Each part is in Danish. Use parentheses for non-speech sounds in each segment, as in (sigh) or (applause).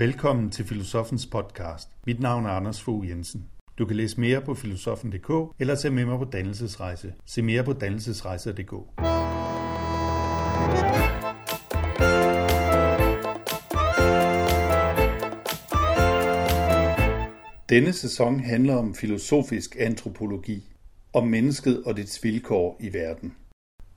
Velkommen til Filosofens podcast. Mit navn er Anders Fogh Jensen. Du kan læse mere på filosofen.dk eller tage med mig på dannelsesrejse. Se mere på dannelsesrejser.dk. Denne sæson handler om filosofisk antropologi, om mennesket og dets vilkår i verden.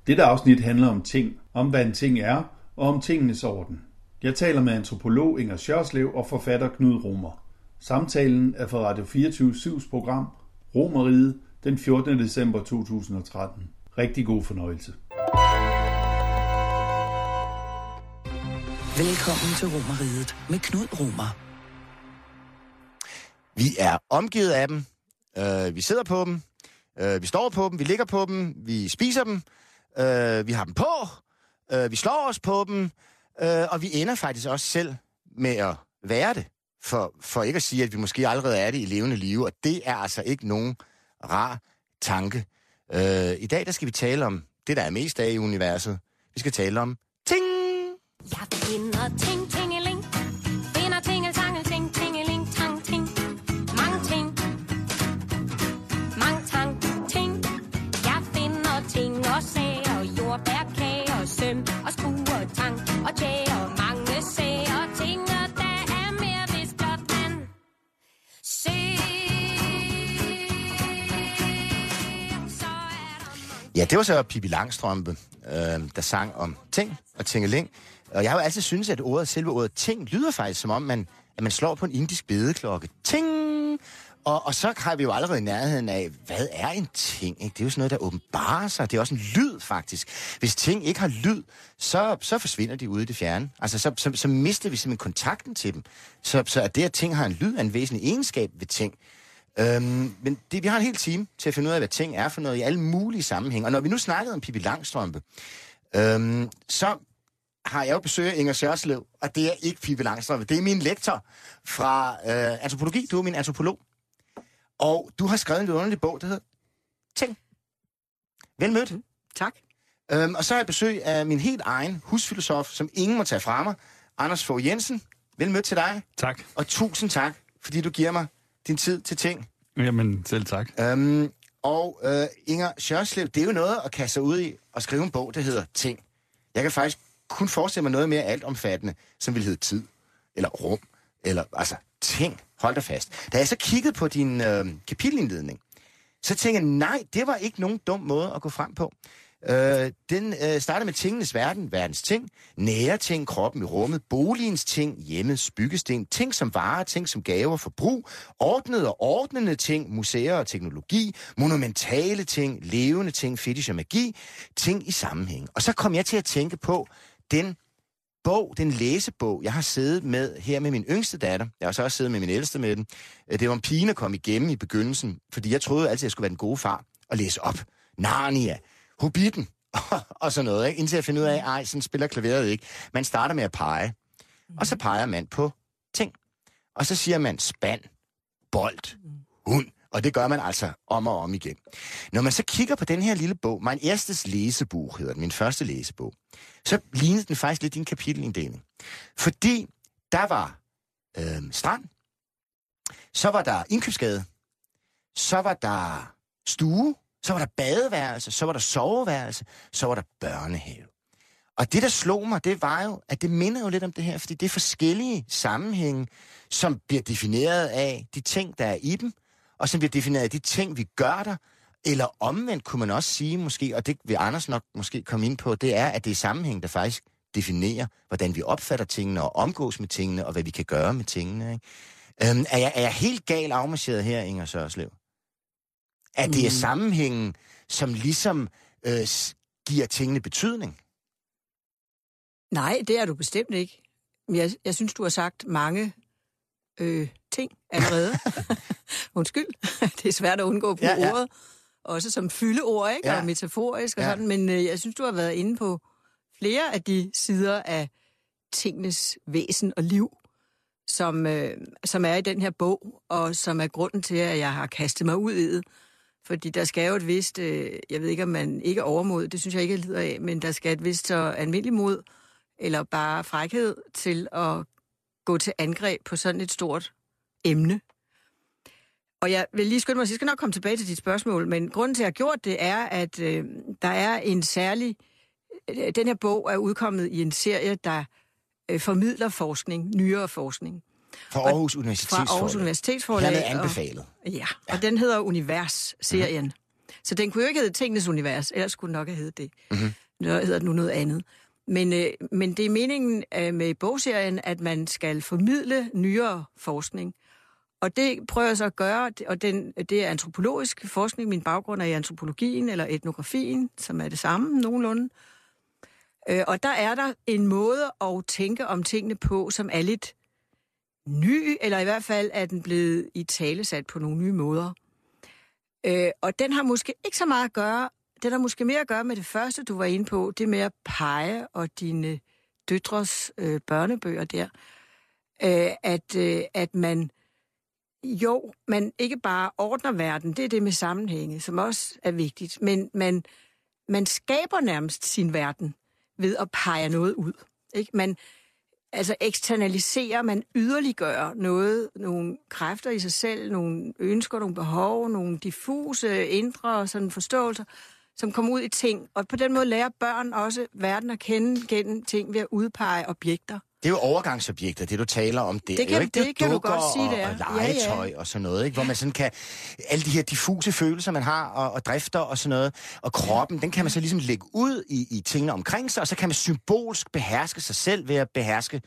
Dette afsnit handler om ting, om hvad en ting er, og om tingenes orden. Jeg taler med antropolog Inger Sjørslev og forfatter Knud Romer. Samtalen er fra Radio 24-7's program Romeriet den 14. december 2013. Rigtig god fornøjelse. Velkommen til Romeriet med Knud Romer. Vi er omgivet af dem. Øh, vi sidder på dem. Øh, vi står på dem. Vi ligger på dem. Vi spiser dem. Øh, vi har dem på. Øh, vi slår os på dem. Øh, og vi ender faktisk også selv med at være det. For, for ikke at sige, at vi måske allerede er det i levende liv. Og det er altså ikke nogen rar tanke. Øh, I dag der skal vi tale om det, der er mest af i universet. Vi skal tale om ting. Jeg finder ting, ting Ja, det var så Pippi Langstrømpe, øh, der sang om ting og tingeling. Og jeg har jo altid syntes, at ordet, selve ordet ting lyder faktisk som om, man, at man slår på en indisk bedeklokke. Ting! Og, og så har vi jo allerede i nærheden af, hvad er en ting? Ikke? Det er jo sådan noget, der åbenbarer sig. Det er også en lyd, faktisk. Hvis ting ikke har lyd, så, så forsvinder de ude i det fjerne. Altså, så, så, så mister vi simpelthen kontakten til dem. Så, så at det, at ting har en lyd, er en væsentlig egenskab ved ting. Øhm, men det, vi har en hel time til at finde ud af, hvad ting er for noget i alle mulige sammenhænge. Og når vi nu snakkede om Pippi Langstrømpe, øhm, så har jeg jo besøg af Inger Sørslev, og det er ikke Pippi Langstrømpe. Det er min lektor fra øh, antropologi. Du er min antropolog. Og du har skrevet en underlig bog, der hedder Ting. Vel mødt. Tak. Øhm, og så har jeg besøg af min helt egen husfilosof, som ingen må tage fra mig, Anders Fogh Jensen. Vel mødt til dig, Tak. og tusind tak, fordi du giver mig din tid til ting. Jamen, selv tak. Øhm, og øh, Inger Sjørslev, det er jo noget at kaste sig ud i og skrive en bog, der hedder Ting. Jeg kan faktisk kun forestille mig noget mere altomfattende, som vil hedde tid, eller rum, eller altså ting. Hold dig fast. Da jeg så kiggede på din øh, kapitelindledning, så tænkte jeg, nej, det var ikke nogen dum måde at gå frem på. Øh, den øh, starter med tingenes verden, verdens ting, nære ting, kroppen i rummet, boligens ting, hjemmets byggesten, ting som varer, ting som gaver, forbrug, ordnede og ordnende ting, museer og teknologi, monumentale ting, levende ting, fetish og magi, ting i sammenhæng. Og så kom jeg til at tænke på den bog, den læsebog, jeg har siddet med her med min yngste datter. Jeg har så også siddet med min ældste med den. Øh, det var en pine at komme igennem i begyndelsen, fordi jeg troede altid, at jeg skulle være den gode far og læse op. Narnia, Hobbiten (laughs) og sådan noget, ikke? indtil jeg finder ud af, ej, sådan spiller klaveret ikke. Man starter med at pege, og så peger man på ting. Og så siger man spand, bold, hund, og det gør man altså om og om igen. Når man så kigger på den her lille bog, min erstes læsebog hedder den, min første læsebog, så lignede den faktisk lidt din kapitelinddeling. Fordi der var øh, strand, så var der indkøbsgade, så var der stue, så var der badeværelse, så var der soveværelse, så var der børnehave. Og det, der slog mig, det var jo, at det minder jo lidt om det her, fordi det er forskellige sammenhænge, som bliver defineret af de ting, der er i dem, og som bliver defineret af de ting, vi gør der, eller omvendt kunne man også sige måske, og det vil Anders nok måske komme ind på, det er, at det er sammenhæng, der faktisk definerer, hvordan vi opfatter tingene og omgås med tingene, og hvad vi kan gøre med tingene. Ikke? Øhm, er, jeg, er jeg helt gal afmarcheret her, Inger Sørslev? At det er Mm. sammenhængen, som ligesom øh, giver tingene betydning? Nej, det er du bestemt ikke. Men Jeg, jeg synes, du har sagt mange øh, ting allerede. (laughs) Undskyld, (laughs) det er svært at undgå på Ja, ja, ja. ordet. Også som fyldeord, ikke? Ja. Og metaforisk og ja. sådan. Men øh, jeg synes, du har været inde på flere af de sider af tingenes væsen og liv, som, øh, som er i den her bog, og som er grunden til, at jeg har kastet mig ud i det. Fordi der skal jo et vist, øh, jeg ved ikke, om man ikke er overmod, det synes jeg ikke, jeg lider af, men der skal et vist så almindelig mod, eller bare frækhed til at gå til angreb på sådan et stort emne. Og jeg vil lige skynde mig, at jeg skal nok komme tilbage til dit spørgsmål, men grunden til, at jeg har gjort det, er, at øh, der er en særlig... Øh, den her bog er udkommet i en serie, der øh, formidler forskning, nyere forskning. Fra Aarhus Fra Universitetsforlag. Aarhus Universitetsforlag. Hermed og- anbefalet. Ja, og den hedder Univers-serien. Mm-hmm. Så den kunne jo ikke hedde Tingenes Univers, ellers skulle den nok have heddet det. Mm-hmm. Nu hedder den nu noget andet. Men, øh, men det er meningen øh, med bogserien, at man skal formidle nyere forskning. Og det prøver jeg så at gøre, og den, det er antropologisk forskning. Min baggrund er i antropologien eller etnografien, som er det samme nogenlunde. Øh, og der er der en måde at tænke om tingene på, som er lidt ny, eller i hvert fald er den blevet i tale sat på nogle nye måder. Øh, og den har måske ikke så meget at gøre, den har måske mere at gøre med det første, du var inde på, det med at pege og dine døtres øh, børnebøger der, øh, at, øh, at man jo, man ikke bare ordner verden, det er det med sammenhænge, som også er vigtigt, men man, man skaber nærmest sin verden ved at pege noget ud. Ikke? Man, altså eksternaliserer, man yderliggør noget, nogle kræfter i sig selv, nogle ønsker, nogle behov, nogle diffuse indre sådan forståelser, som kommer ud i ting. Og på den måde lærer børn også verden at kende gennem ting ved at udpege objekter. Det er jo overgangsobjekter, det du taler om der. Det kan- jo, ikke? det kan du godt sige, og, det er. Og Ja, ja. legetøj og sådan noget, ikke? hvor man sådan kan... Alle de her diffuse følelser, man har, og, og drifter og sådan noget, og kroppen, den kan man så ligesom lægge ud i, i tingene omkring sig, og så kan man symbolsk beherske sig selv ved at beherske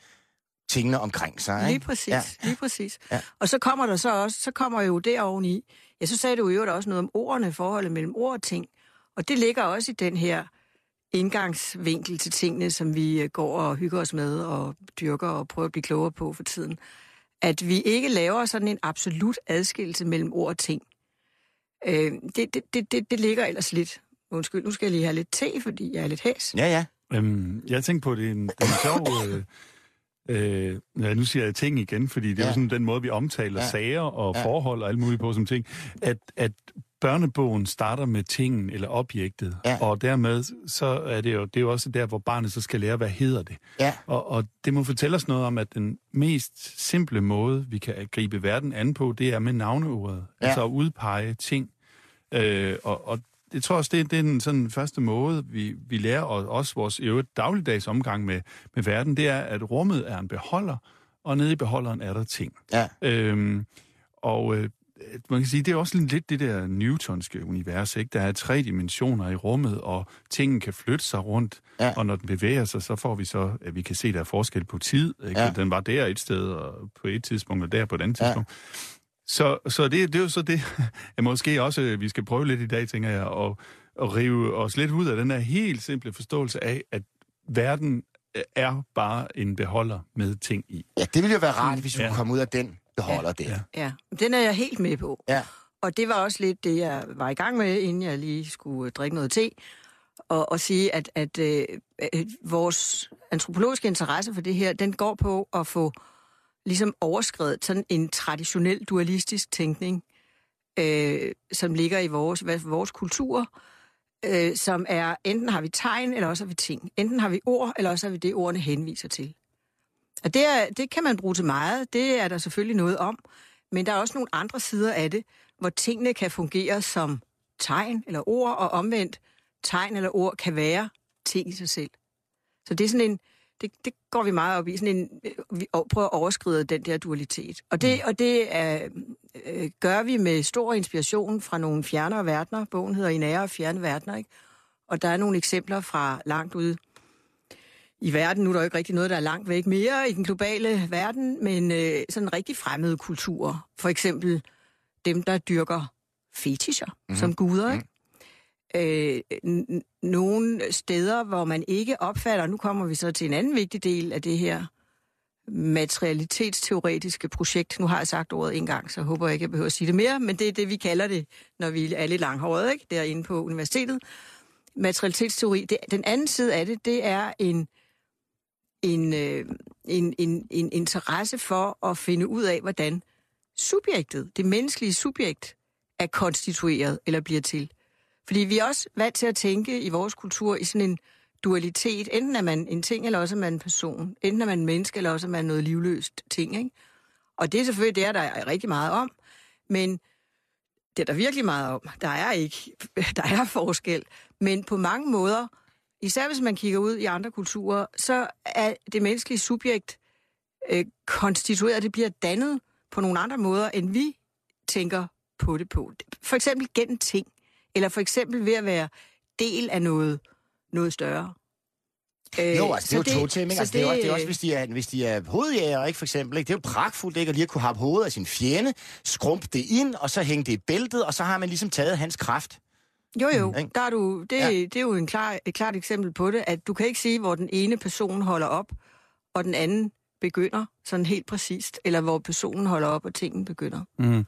tingene omkring sig. Ikke? Lige præcis, Ja. ja. lige præcis. Ja. Ja. Og så kommer der så også, så kommer jo det oveni. Ja, så sagde du jo også noget om ordene, forholdet mellem ord og ting. Og det ligger også i den her indgangsvinkel til tingene, som vi øh, går og hygger os med og dyrker og prøver at blive klogere på for tiden. At vi ikke laver sådan en absolut adskillelse mellem ord og ting. Øh, det, det, det, det, det ligger ellers lidt. Undskyld, nu skal jeg lige have lidt te, fordi jeg er lidt hæs. Ja, ja. Øhm, jeg tænkte på, det er en, det er en sjov... (laughs) Øh, øh, ja, nu siger jeg ting igen, fordi det er Ja. jo sådan den måde, vi omtaler Ja. sager og ja. forhold og alt muligt på som ting. At, at børnebogen starter med tingen eller objektet, Ja. og dermed så er det jo, det er jo også der, hvor barnet så skal lære, hvad hedder det. Ja. Og, og det må fortælle os noget om, at den mest simple måde, vi kan gribe verden an på, det er med navneordet. Ja. Altså at udpege ting. Øh, og, og det tror jeg også, det, det er den sådan, første måde, vi, vi lærer, og også vores øvrigt dagligdags omgang med, med verden, det er, at rummet er en beholder, og nede i beholderen er der ting. Ja. Øhm, og øh, man kan sige, det er også lidt det der newtonske univers, ikke? Der er tre dimensioner i rummet, og tingene kan flytte sig rundt, Ja. og når den bevæger sig, så får vi så, at vi kan se, der er forskel på tid. Ikke? Ja. Den var der et sted, og på et tidspunkt, og der på et andet Ja. tidspunkt. Så, så det, det er jo så det, (laughs) at måske også, øh, vi skal prøve lidt i dag, tænker jeg, at, at rive os lidt ud af den her helt simple forståelse af, at verden er bare en beholder med ting i. ja, det ville jo være rart, hvis vi Ja. kunne komme ud af den beholder der. Ja. Ja, den er jeg helt med på. Ja. Og det var også lidt det, jeg var i gang med, inden jeg lige skulle øh, drikke noget te. Og, og sige, at, at øh, vores antropologiske interesse for det her, den går på at få ligesom overskrevet sådan en traditionel dualistisk tænkning, øh, som ligger i vores, vores kultur, øh, som er, enten har vi tegn, eller også har vi ting. Enten har vi ord, eller også har vi det, ordene henviser til. Og det, er, det kan man bruge til meget, det er der selvfølgelig noget om, men der er også nogle andre sider af det, hvor tingene kan fungere som tegn eller ord, og omvendt tegn eller ord kan være ting i sig selv. Så det er sådan en, det, det går vi meget op i, sådan en, vi prøver at overskride den der dualitet. Og det, og det er, øh, gør vi med stor inspiration fra nogle fjernere verdener. Bogen hedder I nære og fjerne verdener, ikke? Og der er nogle eksempler fra langt ude i verden. Nu er der jo ikke rigtig noget, der er langt væk mere i den globale verden, men øh, sådan rigtig fremmede kulturer. For eksempel dem, der dyrker fetischer mm-hmm. som guder, ikke? Øh, n- n- nogle steder, hvor man ikke opfatter, nu kommer vi så til en anden vigtig del af det her materialitetsteoretiske projekt. Nu har jeg sagt ordet en gang, så håber jeg ikke, jeg behøver at sige det mere, men det er det, vi kalder det, når vi er lidt langhåret, ikke? Derinde på universitetet. Materialitetsteori, det, den anden side af det, det er en, en, øh, en, en, en interesse for at finde ud af, hvordan subjektet, det menneskelige subjekt, er konstitueret eller bliver til. Fordi vi er også vant til at tænke i vores kultur i sådan en dualitet. Enten er man en ting, eller også er man en person. Enten er man en menneske, eller også er man noget livløst ting. Ikke? Og det er selvfølgelig det, er der er rigtig meget om. Men det er der virkelig meget om. Der er ikke, (laughs) der er forskel. Men på mange måder, især hvis man kigger ud i andre kulturer, så er det menneskelige subjekt øh, konstitueret, det bliver dannet på nogle andre måder, end vi tænker på det på. For eksempel gennem ting, eller for eksempel ved at være del af noget, noget større. Øh, Jo, altså, det er jo to ting, ikke? så Altså, det, er også, det er også, hvis de er, hvis de er hovedjæger, ikke, for eksempel. Ikke? Det er jo pragtfuldt, ikke? At lige at kunne have hovedet af sin fjende, skrumpe det ind, og så hænge det i bæltet, og så har man ligesom taget hans kraft. Jo, jo, ikke? der er du, det, Ja. det er jo en klar, et klart eksempel på det, at du kan ikke sige, hvor den ene person holder op, og den anden begynder, sådan helt præcist, eller hvor personen holder op, og tingen begynder. Mm.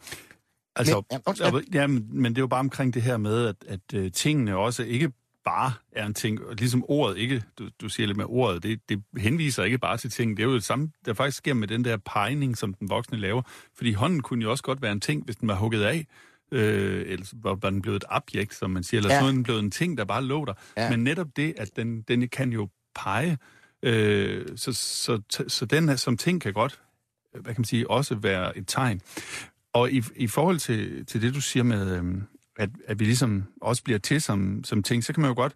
Altså, Men- ja, undskyld. men, ja, men, men det er jo bare omkring det her med, at, at uh, tingene også ikke bare er en ting, og ligesom ordet ikke, du, du siger lidt med ordet, det, det henviser ikke bare til ting, det er jo det samme, der faktisk sker med den der pegning, som den voksne laver, fordi hånden kunne jo også godt være en ting, hvis den var hugget af, øh, eller var den blevet et objekt, som man siger, eller Ja. ja. så er den blevet en ting, der bare lå der. Ja. Men netop det, at den, den kan jo pege, øh, så, så, så, så den her som ting kan godt, hvad kan man sige, også være et tegn. Og i, i forhold til, til det, du siger med, øhm, at, at vi ligesom også bliver til som, som ting, så kan man jo godt,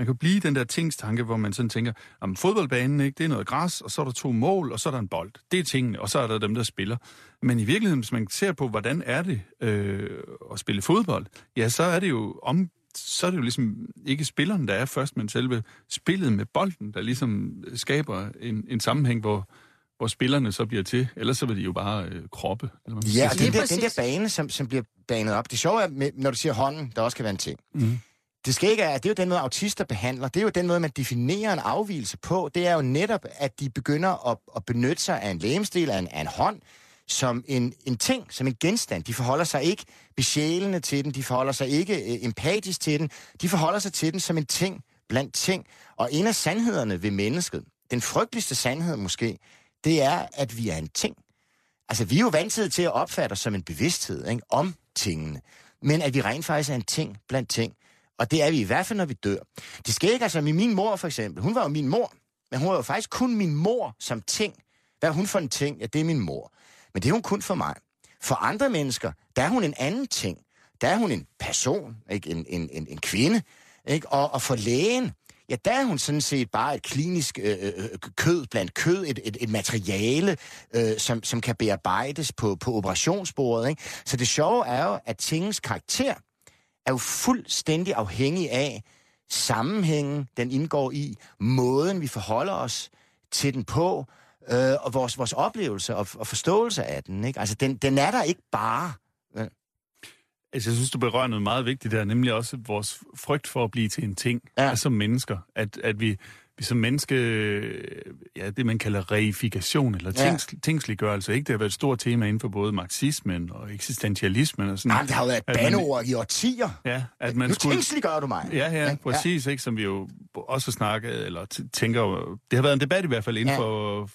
man kan blive den der tingstanke, hvor man sådan tænker, om fodboldbanen, ikke, det er noget græs, og så er der to mål, og så er der en bold. Det er tingene, og så er der dem, der spiller. Men i virkeligheden, hvis man ser på, hvordan er det øh, at spille fodbold, ja, så er det jo om så er det jo ligesom ikke spilleren, der er først, men selve spillet med bolden, der ligesom skaber en, en sammenhæng, hvor, hvor spillerne så bliver til. Ellers så vil de jo bare øh, kroppe. Eller man Ja, og sige. den der, den præcis. der bane, som, som bliver banet op. Det sjove er, med, når du siger hånden, der også kan være en ting. Mhm. Det skal ikke, det er jo den måde, autister behandler. Det er jo den måde, man definerer en afvielse på. Det er jo netop, at de begynder at, at benytte sig af en lægemstil, af en, af en hånd, som en, en ting, som en genstand. De forholder sig ikke besjælende til den, de forholder sig ikke øh, empatisk til den, de forholder sig til den som en ting blandt ting. Og en af sandhederne ved mennesket, den frygteligste sandhed måske, det er, at vi er en ting. Altså, vi er jo vant til at opfatte os som en bevidsthed ikke, om tingene. Men at vi rent faktisk er en ting blandt ting. Og det er vi i hvert fald, når vi dør. Det sker ikke altså med min mor, for eksempel. Hun var jo min mor, men hun var jo faktisk kun min mor som ting. Hvad er hun for en ting? Ja, det er min mor. Men det er hun kun for mig. For andre mennesker, der er hun en anden ting. Der er hun en person, ikke? En, en, en, en kvinde. Ikke? Og, og for lægen, ja, der er hun sådan set bare et klinisk øh, øh, øh kød blandt kød, et, et, et materiale, øh, som, som kan bearbejdes på, på operationsbordet. Ikke? Så det sjove er jo, at tingens karakter er jo fuldstændig afhængig af sammenhængen, den indgår i, måden vi forholder os til den på, øh, og vores, vores oplevelse og, og forståelse af den. Ikke? Altså, den, den er der ikke bare. Altså, jeg synes, du berører noget meget vigtigt der, nemlig også vores frygt for at blive til en ting, Ja. altså som mennesker. At, at vi som menneske, ja, det man kalder reifikation, eller Ja. tings, tingsliggørelse, ikke? Det har været et stort tema inden for både marxismen og eksistentialismen og sådan. Jamen, det har jo været man- bandeord i årtier. Ja, at man Nu skulle... tingsliggør du mig. Ja, ja, præcis, ikke, som vi jo også har snakket, eller tænker jo, det har været en debat i hvert fald inden Ja. for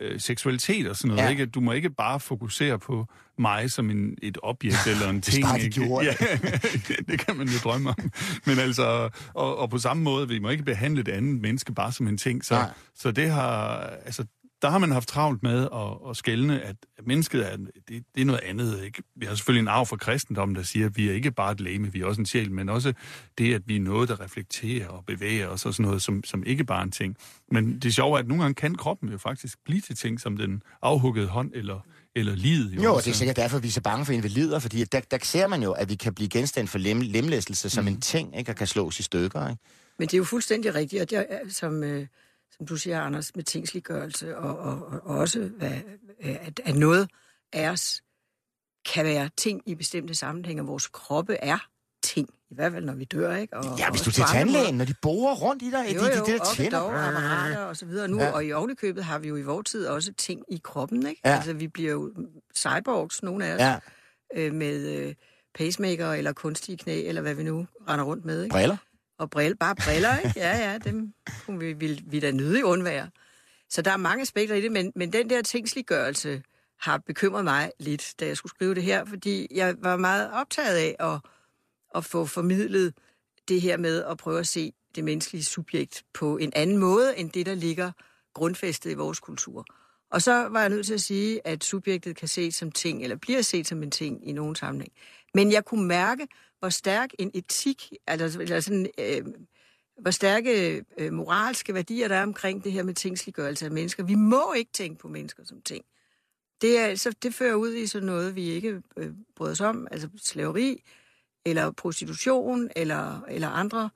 øh, seksualitet og sådan noget, ja. ikke? Du må ikke bare fokusere på mig som en, et objekt (laughs) eller en ting. bare de ikke? gjorde ja, (laughs) det kan man jo drømme om. Men altså, og, og på samme måde, vi må ikke behandle det andet menneske bare som en ting. Så, Nej. så det har, altså, der har man haft travlt med at, at skælne, at mennesket er, det, det er noget andet. Ikke? Vi har selvfølgelig en arv fra kristendommen, der siger, at vi er ikke bare et læme, vi er også en sjæl, men også det, at vi er noget, der reflekterer og bevæger os og sådan noget, som, som ikke bare en ting. Men det sjove er, at nogle gange kan kroppen jo faktisk blive til ting, som den afhuggede hånd eller, eller livet. Jo, også. det er sikkert derfor, vi er så bange for invalider, fordi der, der ser man jo, at vi kan blive genstand for lem, lemlæstelse som Mhm. en ting, ikke? og kan slås i stykker. Ikke? Men det er jo fuldstændig rigtigt, og det er, som, øh, som du siger, Anders, med tingsliggørelse, og, og, og også, hvad, at, at noget af os kan være ting i bestemte sammenhænge, og vores kroppe er ting, i hvert fald når vi dør, ikke? Og, Ja, hvis du til tandlægen, når de borer rundt i dig, Jo, de, jo, de, de der og tænder. dog, apparater og så videre. Nu, Ja. og i ovenikøbet har vi jo i vores tid også ting i kroppen, ikke? Ja. Altså, vi bliver jo cyborgs, nogle af os, Ja, øh, med øh, pacemaker eller kunstige knæ, eller hvad vi nu render rundt med, ikke? briller. Og brille, bare briller, ikke? Ja, ja, dem kunne vi, vil vi da nødig undvære. Så der er mange aspekter i det, men, men den der tingsliggørelse har bekymret mig lidt, da jeg skulle skrive det her, fordi jeg var meget optaget af at, at få formidlet det her med at prøve at se det menneskelige subjekt på en anden måde, end det, der ligger grundfæstet i vores kultur. Og så var jeg nødt til at sige, at subjektet kan ses som ting, eller bliver set som en ting i nogen sammenhæng. Men jeg kunne mærke, hvor stærk en etik, eller, eller sådan, øh, hvor stærke øh, moralske værdier der er omkring det her med tingsliggørelse af mennesker. Vi må ikke tænke på mennesker som ting. Det, er, så det fører ud i sådan noget, vi ikke øh, bryder os om, altså slaveri, eller prostitution, eller, eller andre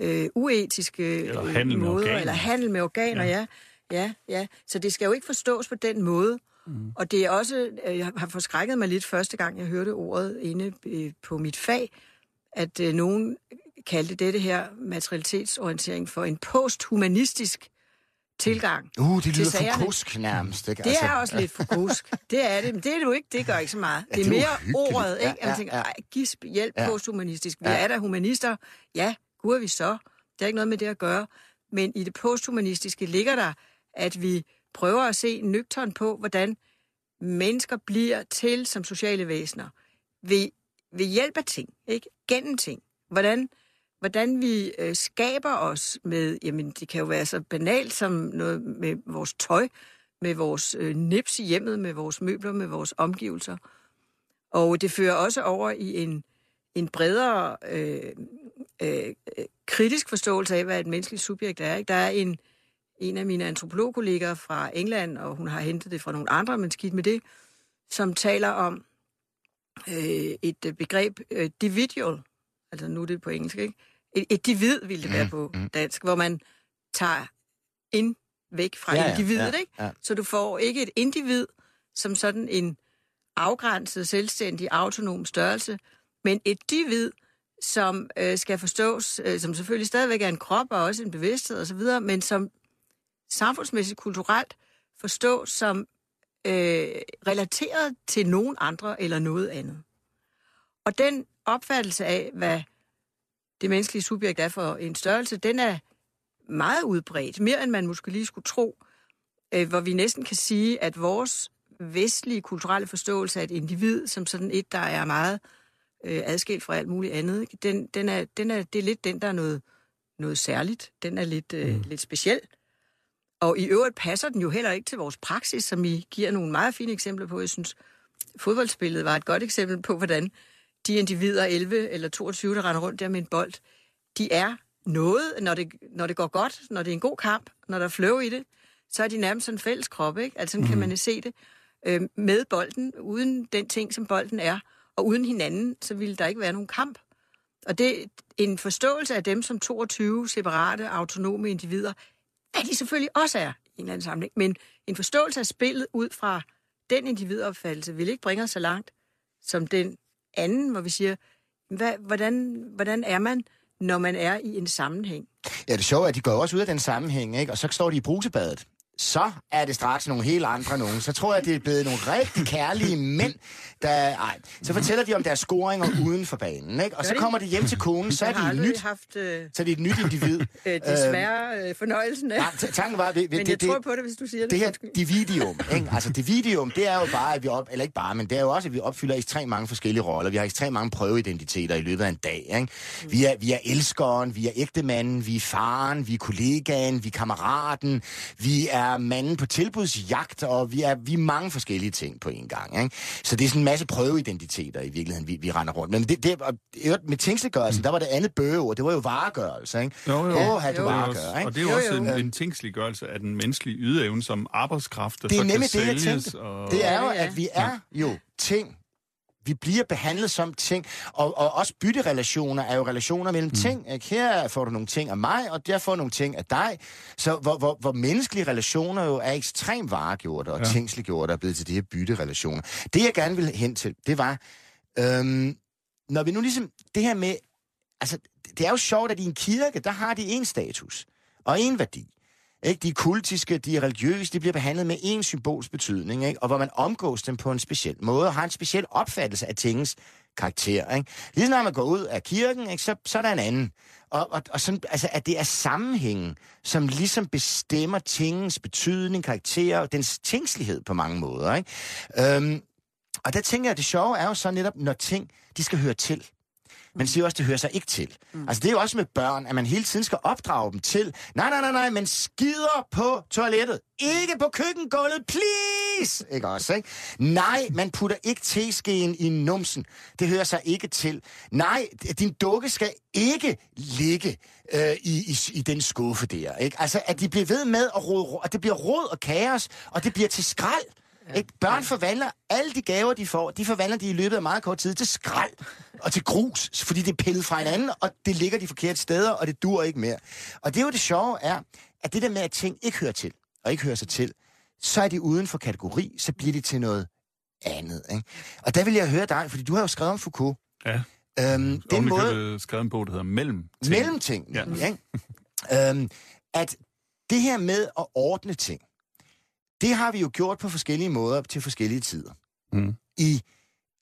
øh, uetiske Eller øh, handel med måder, organer. eller handel med organer, ja. ja. Ja, ja. Så det skal jo ikke forstås på den måde. Mm. Og det er også, øh, jeg har forskrækket mig lidt første gang, jeg hørte ordet inde øh, på mit fag, at nogen kaldte dette her materialitetsorientering for en posthumanistisk tilgang. Uh, det til lyder sagerne. for kusk nærmest. Ikke? Det er også lidt for kusk. Det er det, men det er det jo ikke. Det gør ikke så meget. Ja, det er det er mere uhyggeligt. ordet, ikke? Ja, At man ja, tænker, ja. ej, gisp, hjælp, Ja. posthumanistisk. Vi Ja. er da humanister. Ja, gud er vi så. Det er ikke noget med det at gøre. Men i det posthumanistiske ligger der, at vi prøver at se nøgtern på, hvordan mennesker bliver til som sociale væsener ved, ved hjælp af ting, ikke? Gennem ting. Hvordan, hvordan vi øh, skaber os med, jamen det kan jo være så banalt som noget med vores tøj, med vores øh, nips i hjemmet, med vores møbler, med vores omgivelser. Og det fører også over i en, en bredere øh, øh, kritisk forståelse af, hvad et menneskeligt subjekt er. Ikke? Der er en, en af mine antropologkolleger fra England, og hun har hentet det fra nogle andre, men skidt med det, som taler om øh, et begreb, øh, dividual, altså nu er det på engelsk, ikke? Et, et divid ville det være på dansk, hvor man tager ind væk fra Ja, ja, ja, individet, ja, ikke? ja. Så du får ikke et individ som sådan en afgrænset, selvstændig, autonom størrelse, men et divid, som øh, skal forstås, øh, som selvfølgelig stadigvæk er en krop og også en bevidsthed osv., men som samfundsmæssigt, kulturelt forstås som øh, relateret til nogen andre eller noget andet. Og den opfattelse af, hvad det menneskelige subjekt er for en størrelse, den er meget udbredt, mere end man måske lige skulle tro, øh, hvor vi næsten kan sige, at vores vestlige kulturelle forståelse af et individ, som sådan et, der er meget øh, adskilt fra alt muligt andet, ikke? den, den er, den er, det er lidt den, der er noget, noget særligt. Den er lidt, øh, mm. lidt speciel. Og i øvrigt passer den jo heller ikke til vores praksis, som I giver nogle meget fine eksempler på. Jeg synes, fodboldspillet var et godt eksempel på, hvordan de individer, 11 eller 22, der render rundt der med en bold, de er noget, når det, når det går godt, når det er en god kamp, når der er flow i det, så er de nærmest en fælles krop, ikke? Altså sådan mm. kan man se det øh, med bolden, uden den ting, som bolden er, og uden hinanden, så ville der ikke være nogen kamp. Og det en forståelse af dem som 22 separate, autonome individer, hvad de selvfølgelig også er i en eller anden sammenhæng, men en forståelse af spillet ud fra den individopfattelse vil ikke bringe os så langt som den anden, hvor vi siger, hvad, hvordan, hvordan er man, når man er i en sammenhæng? Ja, det sjove er, at de går også ud af den sammenhæng, ikke? og så står de i brusebadet. Så er det straks nogle helt andre nogen. Så tror jeg, det er blevet nogle rigtig kærlige mænd, der... Ej, så fortæller de om deres scoringer uden for banen, ikke? Og så kommer de hjem til konen, så er de et nyt, haft øh, så er de et nyt individ. (laughs) øh, desværre øh, fornøjelsen af. Nej, tanken var, det, men det, jeg det, tror på det, hvis du siger det. det her dividium, ikke? altså dividium, det er jo bare, at vi op, eller ikke bare, men det er jo også, at vi opfylder ekstremt mange forskellige roller. Vi har ekstremt mange prøveidentiteter i løbet af en dag. Ikke? Vi, er, vi er elskeren, vi er ægtemanden, vi er faren, vi er kollegaen, vi er kammeraten, vi er manden på tilbudsjagt, og vi er, vi er mange forskellige ting på en gang. Ikke? Så det er sådan en masse prøveidentiteter i virkeligheden, vi, vi render rundt. Men det, det, og, med tingsliggørelsen, mm. der var det andet bøgeord, det var jo varegørelse. Ikke? Jo, jo. Åh, Jo. du Det er varegør, ikke? og det er jo, Jo, også jo. en, en tingsliggørelse af den menneskelige ydeevne som arbejdskraft, der Det er så nemlig kan det, jeg sælges. tænkte. Og... Det er jo, Ja, ja. at vi er jo ting. Vi bliver behandlet som ting, og, og også bytterelationer er jo relationer mellem mm. ting. Ikke? Her får du nogle ting af mig, og der får du nogle ting af dig. Så hvor, hvor, hvor menneskelige relationer jo er ekstremt varegjorte og ja. Tingsliggjorte er blevet til de her bytterelationer. Det jeg gerne ville hen til, det var, øhm, når vi nu ligesom, det her med, altså det er jo sjovt, at i en kirke, der har de en status og en værdi. Ikke? De er kultiske, de er religiøse, de bliver behandlet med en symbols betydning, ikke? og hvor man omgås dem på en speciel måde, og har en speciel opfattelse af tingens karakter. Ikke? Lige når man går ud af kirken, ikke? Så, så er der en anden. Og, og, og sådan, altså, at det er sammenhængen, som ligesom bestemmer tingens betydning, karakter og dens tingslighed på mange måder. Ikke? Øhm, og der tænker jeg, at det sjove er jo så netop, når ting, de skal høre til. Man siger også, det hører sig ikke til. Mm. Altså det er jo også med børn, at man hele tiden skal opdrage dem til, nej, nej, nej, nej, man skider på toilettet. Ikke på køkkengulvet, please! Ikke også, ikke? Nej, man putter ikke teskeen i numsen. Det hører sig ikke til. Nej, din dukke skal ikke ligge øh, i, i, i den skuffe der. Ikke? Altså, at de bliver ved med at rode, at det bliver rod og kaos, og det bliver til skrald. Ja. Ikke? Børn forvandler alle de gaver, de får, de forvandler de i løbet af meget kort tid til skrald og til grus, fordi det er pillet fra hinanden, og det ligger de forkerte steder, og det dur ikke mere. Og det er jo det sjove er, at det der med, at ting ikke hører til, og ikke hører sig til, så er de uden for kategori, så bliver de til noget andet. Ikke? Og der vil jeg høre dig, fordi du har jo skrevet om Foucault. Ja. Øhm, den måde, måde... skrevet en bog, der hedder Mellem. mellemting, Ja. ja. ikke? (laughs) øhm, at det her med at ordne ting, det har vi jo gjort på forskellige måder til forskellige tider. Mm. I,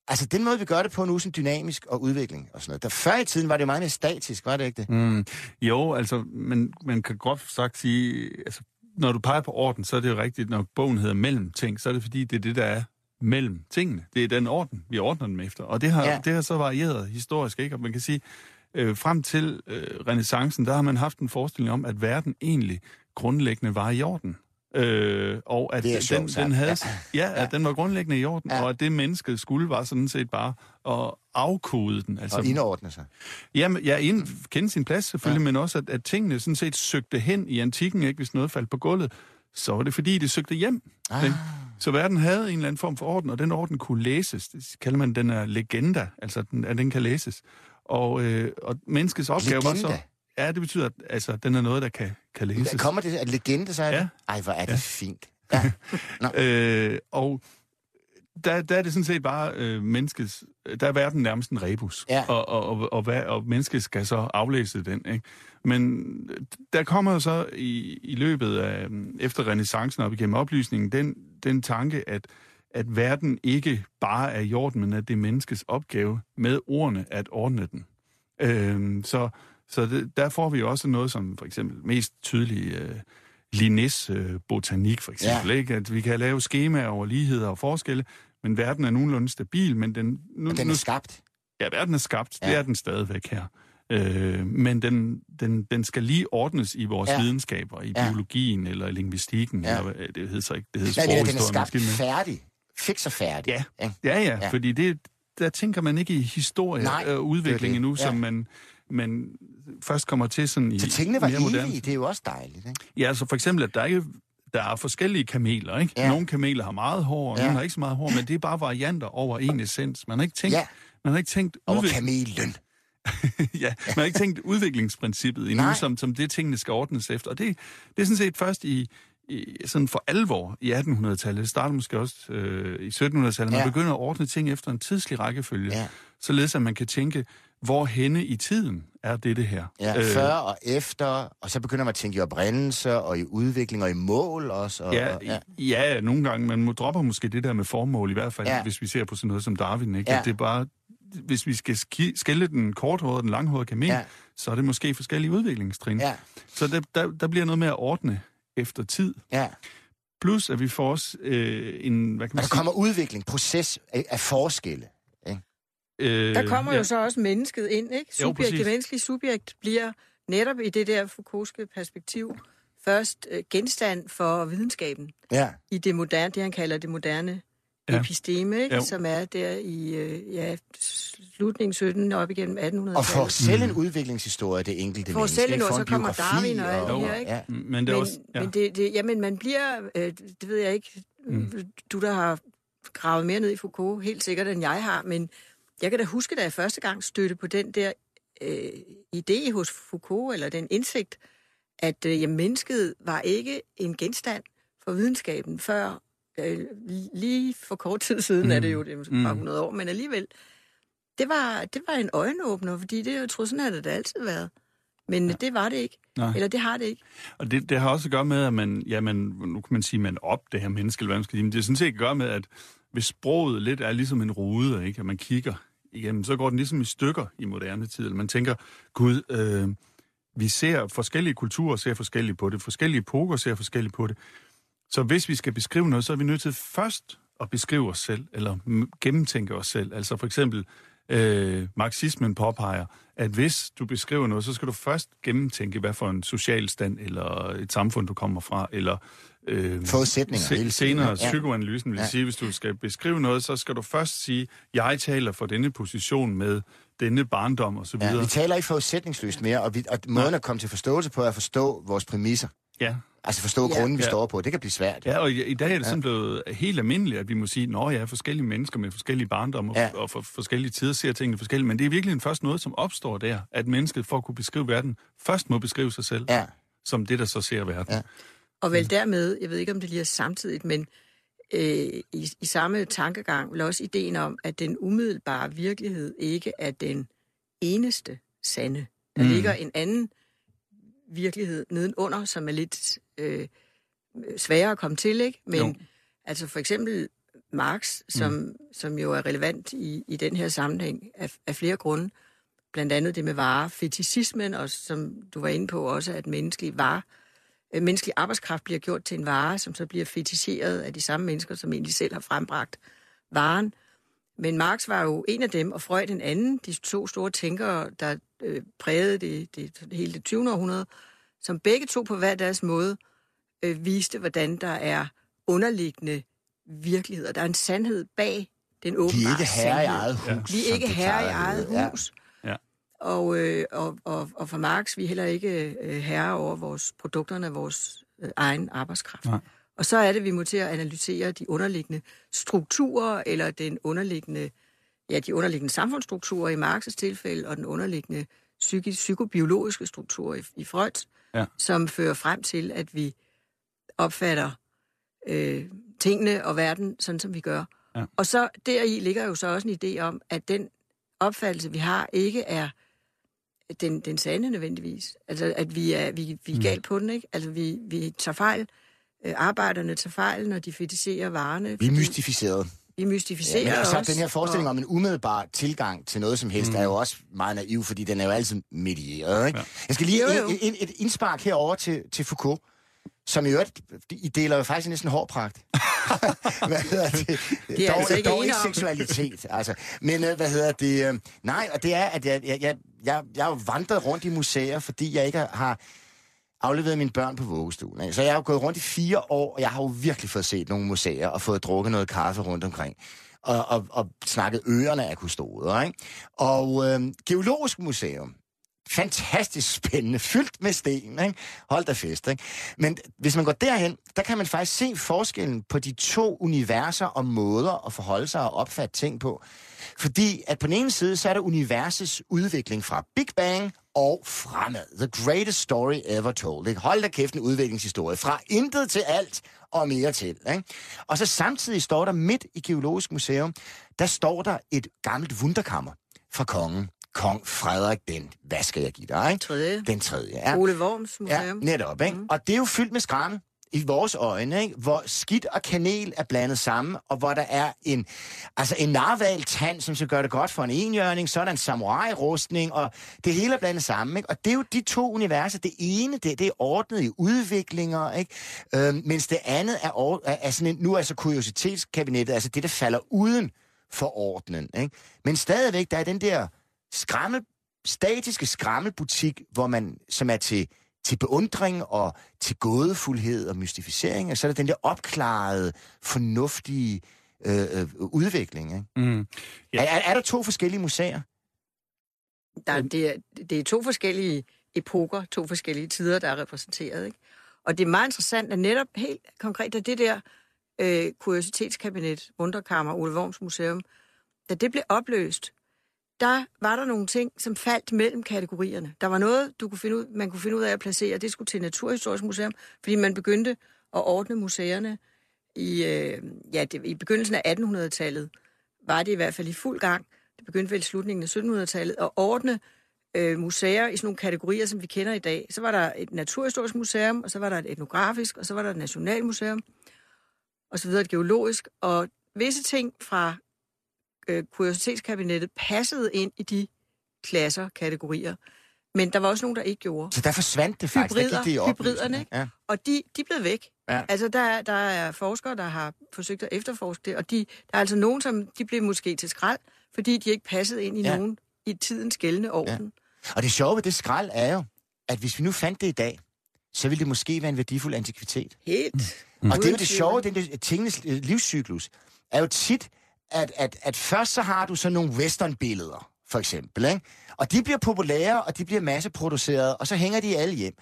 altså den måde, vi gør det på nu, som dynamisk og udvikling og sådan noget. Der før i tiden var det meget mere statisk, var det ikke det? Mm. Jo, altså, man, man kan groft sagt sige, altså, når du peger på orden, så er det jo rigtigt, når bogen hedder mellem ting, så er det fordi, det er det, der er mellem tingene. Det er den orden, vi ordner dem efter. Og det har, Ja. ja. det har så varieret historisk, ikke? Og man kan sige, øh, frem til øh, renaissancen, der har man haft en forestilling om, at verden egentlig grundlæggende var i orden. Øh, og at Det den, sjovt den havde, Ja. ja. ja, at den var grundlæggende i orden, Ja. og at det mennesket skulle var sådan set bare at afkode den. Altså, Og indordne sig. Jamen, ja, ind, kende sin plads selvfølgelig, ja. men også, at, at tingene sådan set søgte hen i antikken, ikke? hvis noget faldt på gulvet, så var det fordi, det søgte hjem. Ah. Ikke? Så verden havde en eller anden form for orden, og den orden kunne læses. Det kalder man den er legenda, altså den, at den kan læses. Og, øh, og menneskets opgave var så... Ja, det betyder, at altså, den er noget, der kan, kan læses. Kommer det, at legende, så er det? Ja. Ej, hvor er det Ja. fint. Ja. (laughs) Øh, og der, der er det sådan set bare øh, menneskets... Der er verden nærmest en rebus. Ja. Og, og, og, og, hvad, og mennesket skal så aflæse den. Ikke? Men der kommer så i, i løbet af... øhm, Efter renaissancen op igennem oplysningen, den, den tanke, at, at verden ikke bare er i orden, men at det er menneskets opgave med ordene at ordne den. Øh, så så det, der får vi også noget som for eksempel mest tydeligt... Øh, Linnés øh, botanik, for eksempel. Ja. Ikke? At vi kan lave skemaer over ligheder og forskelle, men verden er nogenlunde stabil, men den... Nu, Og den er skabt. ja, verden er skabt, ja. Det er den stadigvæk her. Øh, men den, den, den skal lige ordnes i vores Ja. videnskaber, i Ja. biologien eller lingvistikken, Ja. eller det hedder så ikke, det hedder er, den er skabt måske, men- færdig. Fix og færdig. Ja. Ja, ja, Ja. fordi det, der tænker man ikke i historie Nej, og udvikling endnu, Ja. som man, man først kommer til sådan i Så tingene var mere moderne evige, det er jo også dejligt. Ikke? Ja, altså for eksempel, at der ikke der er forskellige kameler, ikke? Ja. Nogle kameler har meget hår, og Ja. nogle har ikke så meget hår, men det er bare varianter over en essens. Man har ikke tænkt, Ja. man har ikke tænkt, Over udvik- kamelen. (laughs) ja, man har ikke tænkt udviklingsprincippet endnu, Nej. som, som det tingene skal ordnes efter. Og det, det er sådan set først i, i sådan for alvor i 1800-tallet. Det starter måske også øh, i 1700-tallet. Man ja. begynder at ordne ting efter en tidslig rækkefølge, Ja. Således at man kan tænke, hvor henne i tiden er det det her? Ja, Øh, før og efter, og så begynder man at tænke i oprindelse og i udvikling og i mål også. Og, Ja, og, ja. ja, nogle gange. Man må dropper måske det der med formål, i hvert fald, Ja. hvis vi ser på sådan noget som Darwin. Ikke? Ja. At det er bare, hvis vi skal ski- skille den korthårede og den langhårede kamel, Ja. så er det måske forskellige udviklingstrin. Ja, Så der, der, der bliver noget med at ordne efter tid. ja. Plus, at vi får også øh, en... Hvad kan man der kommer udvikling, proces af, af forskelle. Øh, Der kommer ja. jo så også mennesket ind, ikke? Jo, Subjekt, det præcis. menneskelige subjekt bliver netop i det der Foucaultske perspektiv først øh, genstand for videnskaben Ja, i det moderne, det han kalder det moderne Ja. episteme, ikke? Jo. som er der i øh, ja, slutningen 17 op igennem 1800-tallet. og får selv en udviklingshistorie, det enkelte Får menneske. selv en, Får og så kommer biografi Darwin og alt det her, ikke? Ja. Men det er men, også... Ja. men, det, det, jamen, man bliver, øh, det ved jeg ikke, mm. du der har gravet mere ned i Foucault, helt sikkert end jeg har, men jeg kan da huske, da jeg første gang stødte på den der øh, idé hos Foucault, eller den indsigt, at øh, jamen, mennesket var ikke en genstand for videnskaben før øh, lige for kort tid siden, mm. er det jo, det er bare Mm. 100 år, men alligevel, det var, det var en øjenåbner, fordi det, jeg tror, sådan har det da altid været. Men ja. det var det ikke. Nej. Eller det har det ikke. Og det, det har også at gøre med, at man, ja, man, nu kan man sige, man op det her menneske, eller hvad man skal sige, men det er sådan set at gøre med, at hvis sproget lidt er ligesom en rude, ikke, at man kigger jamen så går den ligesom i stykker i moderne tid. Eller man tænker, gud, øh, vi ser forskellige kulturer, ser forskelligt på det, forskellige epoker ser forskelligt på det. Så hvis vi skal beskrive noget, så er vi nødt til først at beskrive os selv, eller gennemtænke os selv. Altså for eksempel, Øh, marxismen påpeger, at hvis du beskriver noget, så skal du først gennemtænke, hvad for en social stand eller et samfund, du kommer fra, eller øh, Forudsætninger hele tiden, senere ja. psykoanalysen vil Ja. sige, hvis du skal beskrive noget, så skal du først sige, jeg taler for denne position med denne barndom og så Ja, videre. vi taler ikke forudsætningsløst mere, og, vi, og måden at komme til forståelse på er at forstå vores præmisser. Ja. Altså forstå Ja. grunden, vi Ja. står på. Det kan blive svært. Ja, og i, i dag er det sådan blevet helt almindeligt, at vi må sige, at jeg er forskellige mennesker med forskellige barndomme og, Ja. ja. og for forskellige tider ser tingene forskelligt. Men det er virkelig først noget, som opstår der, at mennesket for at kunne beskrive verden, først må beskrive sig selv Ja. som det, der så ser verden. Ja. Og vel dermed, jeg ved ikke, om det lige er samtidigt, men øh, i, i samme tankegang vel også ideen om, at den umiddelbare virkelighed ikke er den eneste sande. Der Mm. ligger en anden virkelighed nedenunder, som er lidt øh, sværere at komme til, ikke? Men Jo. altså for eksempel Marx, som, mm. som jo er relevant i, i den her sammenhæng af, af flere grunde, blandt andet det med varer, fetisismen, og som du var inde på også, at menneskelig varer øh, menneskelig arbejdskraft bliver gjort til en vare, som så bliver fetiseret af de samme mennesker, som egentlig selv har frembragt varen. Men Marx var jo en af dem, og Freud en anden, de to store tænkere, der øh, prægede det, det, hele det 20. århundrede, som begge to på hver deres måde øh, viste, hvordan der er underliggende virkeligheder. Der er en sandhed bag den åbenbare Vi er ikke herre i eget hus. Vi er ikke herre i eget hus. Ja. Og, øh, og, og, og for Marx, vi er heller ikke øh, herre over vores produkterne af vores øh, egen arbejdskraft. Nej. Og så er det, vi må til at analysere de underliggende strukturer, eller den underliggende, ja, de underliggende samfundsstrukturer i Marx' tilfælde, og den underliggende psykisk, psykobiologiske struktur i, i Freud, Ja. som fører frem til, at vi opfatter øh, tingene og verden sådan, som vi gør. Ja. Og så deri ligger jo så også en idé om, at den opfattelse, vi har, ikke er den, den sande nødvendigvis. Altså, at vi er, vi, vi er Mm. galt på den, ikke? Altså, vi, vi tager fejl. Øh, arbejderne tager fejl, når de fetiserer varerne. Vi er fordi mystificeret. Vi mystificerer Ja, men så også. den her forestilling og- om en umiddelbar tilgang til noget som helst, mm. er jo også meget naiv, fordi den er jo altid medieret. Ikke? Ja. Jeg skal lige Jo, jo. et, et, et indspark herover til, til Foucault, som i øvrigt, I deler jo faktisk næsten hårpragt. (laughs) hvad hedder det? Det er dog, altså ikke dog ikke seksualitet. Altså. Men øh, hvad hedder det? øh, Nej, og det er, at jeg, jeg, jeg, jeg, jeg har vandret rundt i museer, fordi jeg ikke har afleveret mine børn på vuggestuen. Ikke? Så jeg har jo gået rundt i fire år, og jeg har jo virkelig fået set nogle museer og fået drukket noget kaffe rundt omkring. Og, og, og snakket ørerne af kustoder. Ikke? Og øh, Geologisk Museum, fantastisk spændende, fyldt med sten. Ikke? Hold da fest. Ikke? Men hvis man går derhen, der kan man faktisk se forskellen på de to universer og måder at forholde sig og opfatte ting på. Fordi at på den ene side, så er der universets udvikling fra Big Bang og fremad. The greatest story ever told. Ikke? Hold da kæft en udviklingshistorie. Fra intet til alt og mere til. Ikke? Og så samtidig står der midt i Geologisk Museum, der står der et gammelt wunderkammer fra kongen. Kong Frederik den, hvad skal jeg give dig, ikke? Tredje. Den tredje, ja. Ole Worms Ja, Museum. netop, ikke? Mm. Og det er jo fyldt med skrammel i vores øjne, ikke? hvor skidt og kanel er blandet sammen, og hvor der er en, altså en narval tand, som skal gøre det godt for en enhjørning, så er der en samurai-rustning, og det hele er blandet sammen. Ikke? Og det er jo de to universer. Det ene, det, det er ordnet i udviklinger, ikke? Øhm, mens det andet er, or, er, er sådan en, nu er så kuriositetskabinettet, altså det, der falder uden for ordnen. Ikke? Men stadigvæk, der er den der skrammel, statiske skrammelbutik, hvor man, som er til, til beundring og til gådefuldhed og mystificering, og så er der den der opklarede, fornuftige øh, øh, udvikling. Ikke? Mm. Ja. Er, er, er der to forskellige museer? Der, det, er, det er to forskellige epoker, to forskellige tider, der er repræsenteret. Ikke? Og det er meget interessant, at netop helt konkret, at det der øh, kuriositetskabinet, Wunderkammer, Ole Worms Museum, da det blev opløst, der var der nogle ting, som faldt mellem kategorierne. Der var noget, du kunne finde ud, man kunne finde ud af at placere, det skulle til Naturhistorisk Museum, fordi man begyndte at ordne museerne i, øh, ja, det, i begyndelsen af 1800-tallet, var det i hvert fald i fuld gang. Det begyndte vel i slutningen af 1700-tallet at ordne øh, museer i sådan nogle kategorier, som vi kender i dag. Så var der et naturhistorisk museum, og så var der et etnografisk, og så var der et nationalmuseum, og så videre et geologisk. Og visse ting fra øh, kuriositetskabinettet passede ind i de klasser, kategorier. Men der var også nogen, der ikke gjorde. Så der forsvandt det faktisk. Hybrider, der gik det hybriderne, ikke? Ja. Og de, de blevet væk. Ja. Altså, der, er- der er forskere, der har forsøgt at efterforske det, og de, der er altså nogen, som de blev måske til skrald, fordi de ikke passede ind i Ja. ja. nogen i tidens gældende orden. Og det sjove ved det skrald er jo, at hvis vi nu fandt det i dag, så ville det måske være en værdifuld antikvitet. Ja. Helt. Mm. Og det er jo det sjove, den der tingenes øh, livscyklus, er jo tit, at, at, at først så har du sådan nogle westernbilleder, for eksempel, ikke? Og de bliver populære, og de bliver masseproduceret, og så hænger de alle hjem.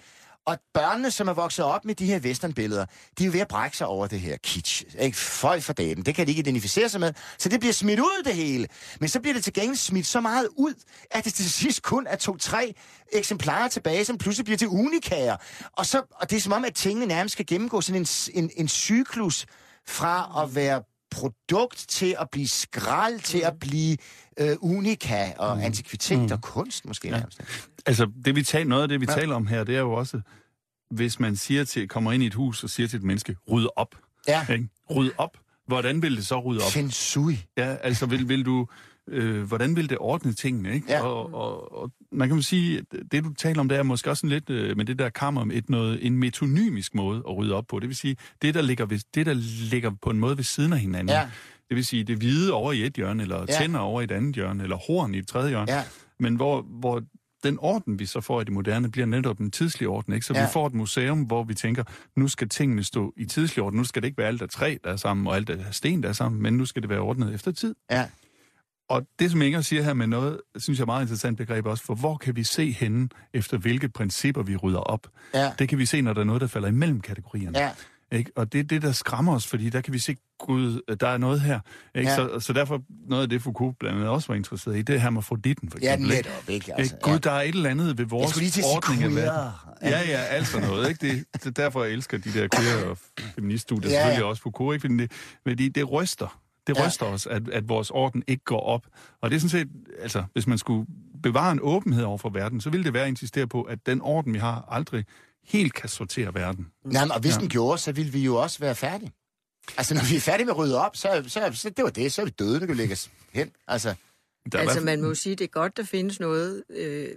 Og børnene, som er vokset op med de her westernbilleder, de er jo ved at brække sig over det her kitsch. Ikke? Folk for dagen, det kan de ikke identificere sig med. Så det bliver smidt ud, det hele. Men så bliver det til gengæld smidt så meget ud, at det til sidst kun er to-tre eksemplarer tilbage, som pludselig bliver til unikager. Og, så, og det er som om, at tingene nærmest skal gennemgå sådan en, en, en cyklus fra at være produkt til at blive skrald, til at blive øh, unika og antikvitet mm. og kunst måske nærmest. Altså, det vi taler, noget af det, vi Ja. ja. taler om her, det er jo også, hvis man siger til, kommer ind i et hus og siger til et menneske, ryd op. Ja. Ikke? Ryd op. Hvordan vil det så rydde op? Feng shui. Ja, altså vil, vil du, øh, hvordan vil det ordne tingene, ikke? Ja. Og, og, og man kan jo sige, at det du taler om, det er måske også lidt øh, med det der kammer med et noget, en metonymisk måde at rydde op på. Det vil sige, det der ligger, ved, det, der ligger på en måde ved siden af hinanden. Ja. Det vil sige, det hvide over i et hjørne, eller Ja. tænder over i et andet hjørne, eller horn i et tredje hjørne. Ja. Men hvor, hvor den orden, vi så får i det moderne, bliver netop en tidslig orden. Ikke? Så ja. vi får et museum, hvor vi tænker, nu skal tingene stå i tidslig orden. Nu skal det ikke være alt af træ, der er sammen, og alt af sten, der er sammen, men nu skal det være ordnet efter tid. Ja. Og det, som Inger siger her med noget, synes jeg er meget interessant begreb også, for hvor kan vi se henne, efter hvilke principper vi rydder op? Ja. Det kan vi se, når der er noget, der falder imellem kategorierne. Ja. Ikke? Og det er det, der skræmmer os, fordi der kan vi se, gud, der er noget her. Ikke? Ja. Så, så derfor noget af det, Foucault blandt andet også var interesseret i, det er hermafroditten, for Ja, eksempel. ikke? netop, ikke? Altså, ikke? Gud, der er et eller andet ved vores ordning af verden. Ja, ja, alt sådan noget. Ikke? Det, det er derfor, jeg elsker de der queer og feministstudier, Ja, ja, ja. selvfølgelig også Foucault, ikke? Fordi det, fordi det ryster. Det Ja. ryster os, at, at vores orden ikke går op. Og det er sådan set, altså, hvis man skulle bevare en åbenhed over for verden, så ville det være at insistere på, at den orden, vi har, aldrig helt kan sortere verden. Nej, men, og hvis Ja. den gjorde, så ville vi jo også være færdige. Altså, når vi er færdige med at rydde op, så, så, så det var det. Så er vi døde, der kan lægge os hen. Altså, Der er Altså, man må jo sige, det er godt, der findes noget øh,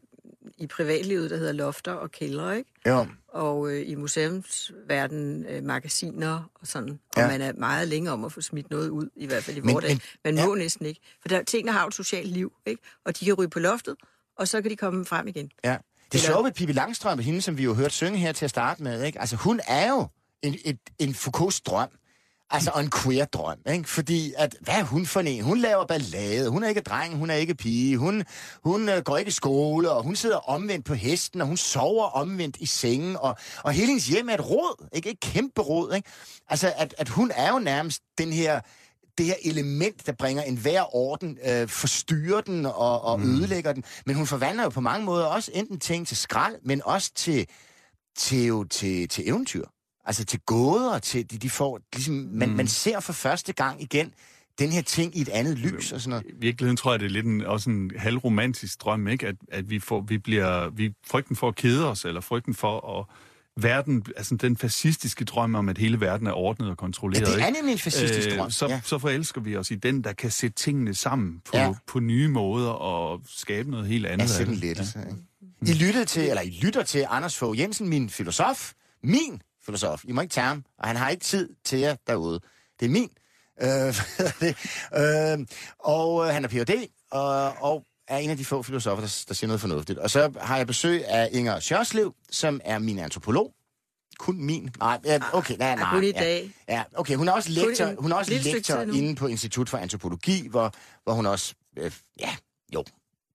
i privatlivet, der hedder lofter og kældre, ikke? jo. Og øh, i museumsverdenen øh, magasiner og sådan. Og Ja. ja. man er meget længe om at få smidt noget ud, i hvert fald i vores dag. Man må ja. næsten ikke. For der, tingene har jo et socialt liv, ikke? Og de kan ryge på loftet, og så kan de komme frem igen. Ja. Det Eller- sjove ved Pippi Langstrøm, hende som vi jo hørte synge her til at starte med, ikke? Altså, hun er jo en, et, en Foucaults drøm. Altså, og en queer drøm, ikke? Fordi, at, hvad er hun for en? Hun laver ballade, hun er ikke dreng, hun er ikke pige, hun, hun øh, går ikke i skole, og hun sidder omvendt på hesten, og hun sover omvendt i sengen, og, og hele hendes hjem er et råd, ikke? Et kæmpe råd, ikke? Altså, at, at hun er jo nærmest den her det her element, der bringer enhver orden, øh, forstyrrer den og, og mm. ødelægger den. Men hun forvandler jo på mange måder også enten ting til skrald, men også til, til, til, til eventyr. Altså til gåder, til de, de får, ligesom, man, Mm. man ser for første gang igen den her ting i et andet lys og sådan noget. I virkeligheden tror jeg, det er lidt en, også en halvromantisk drøm, ikke? At, at vi, får, vi bliver... Vi, frygten for at kede os, eller frygten for at... Verden, altså den fascistiske drøm om, at hele verden er ordnet og Ja, kontrolleret. det er nemlig en fascistisk drøm. så, ja. så forelsker vi os i den, der kan sætte tingene sammen på, Ja. ja. på nye måder og skabe noget helt andet. Ja, sådan lidt. Ja. I lyttede til, eller I lytter til Anders Fogh Jensen, min filosof. Min filosof. I må ikke tage ham, og han har ikke tid til jer derude. Det er min. Øh, (laughs) det? øh, og øh, han er Ph.D., og, og er en af de få filosofer, der, der siger noget fornuftigt. Og så har jeg besøg af Inger Sjørslev, som er min antropolog. Kun min. Nej, ja, okay, nej, nej. kun i ja. dag. Ja, okay, hun er også lektor, hun er også lektor inde på Institut for Antropologi, hvor, hvor hun også... Øh, ja, jo,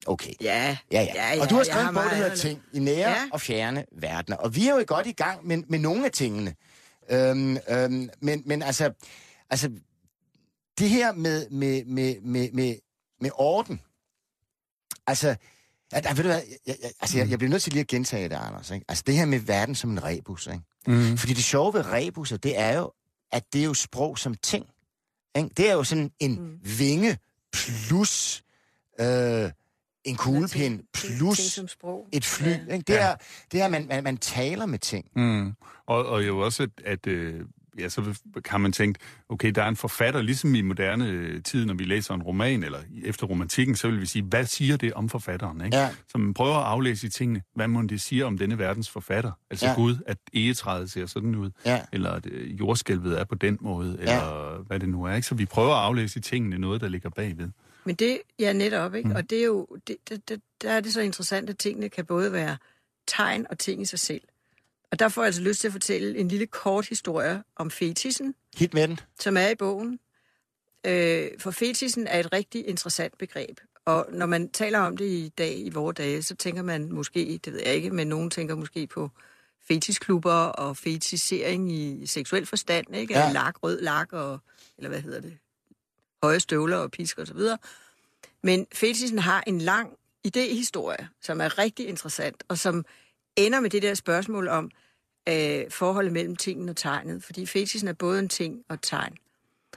okay. Ja, Ja, ja. ja, ja og du har skrevet en bog, der meget hedder at- Ting i nære ja. Og fjerne verdener. Og vi er jo godt i gang med, med nogle af tingene. Øhm, øhm, men, men altså, altså, det her med, med, med, med, med, med orden, altså, at, at, ved du hvad, jeg, jeg, altså, jeg, jeg bliver nødt til lige at gentage det, Anders. Ikke? Altså, det her med verden som en rebus, ikke? Mm. Fordi det sjove ved rebusser, det er jo, at det er jo sprog som ting. Ikke? Det er jo sådan en mm. vinge plus øh, en kuglepind plus et fly. Ja. Ikke? Det, er, det er, man, man, man taler med ting. Mm. Og, og jo også, at, at øh, ja, så kan man tænke, okay, der er en forfatter, ligesom i moderne øh, tid, når vi læser en roman, eller efter romantikken, så vil vi sige, hvad siger det om forfatteren? Ikke? Ja. Så man prøver at aflæse i tingene, hvad må det sige om denne verdens forfatter? Altså Ja. ja. Gud, at egetræet ser sådan ud, Ja. eller at øh, jordskælvet er på den måde, eller hvad det nu er. Ikke? Så vi prøver at aflæse i tingene noget, der ligger bagved. Men det, ja, netop, ikke? Mm. Og det er jo, det, det, det, der er det så interessant, at tingene kan både være tegn og ting i sig selv. Og der får jeg altså lyst til at fortælle en lille kort historie om fetisen, Hit med den. som er i bogen. Øh, for fetisen er et rigtig interessant begreb. Og når man taler om det i dag, i vore dage, så tænker man måske, det ved jeg ikke, men nogen tænker måske på fetisklubber og fetisering i seksuel forstand, ikke? Ja. Ja. Lak, rød lak og, eller hvad hedder det, høje støvler og pisk og så videre. Men fetisen har en lang idehistorie, som er rigtig interessant, og som ender med det der spørgsmål om øh, forholdet mellem tingen og tegnet. Fordi fetisen er både en ting og et tegn.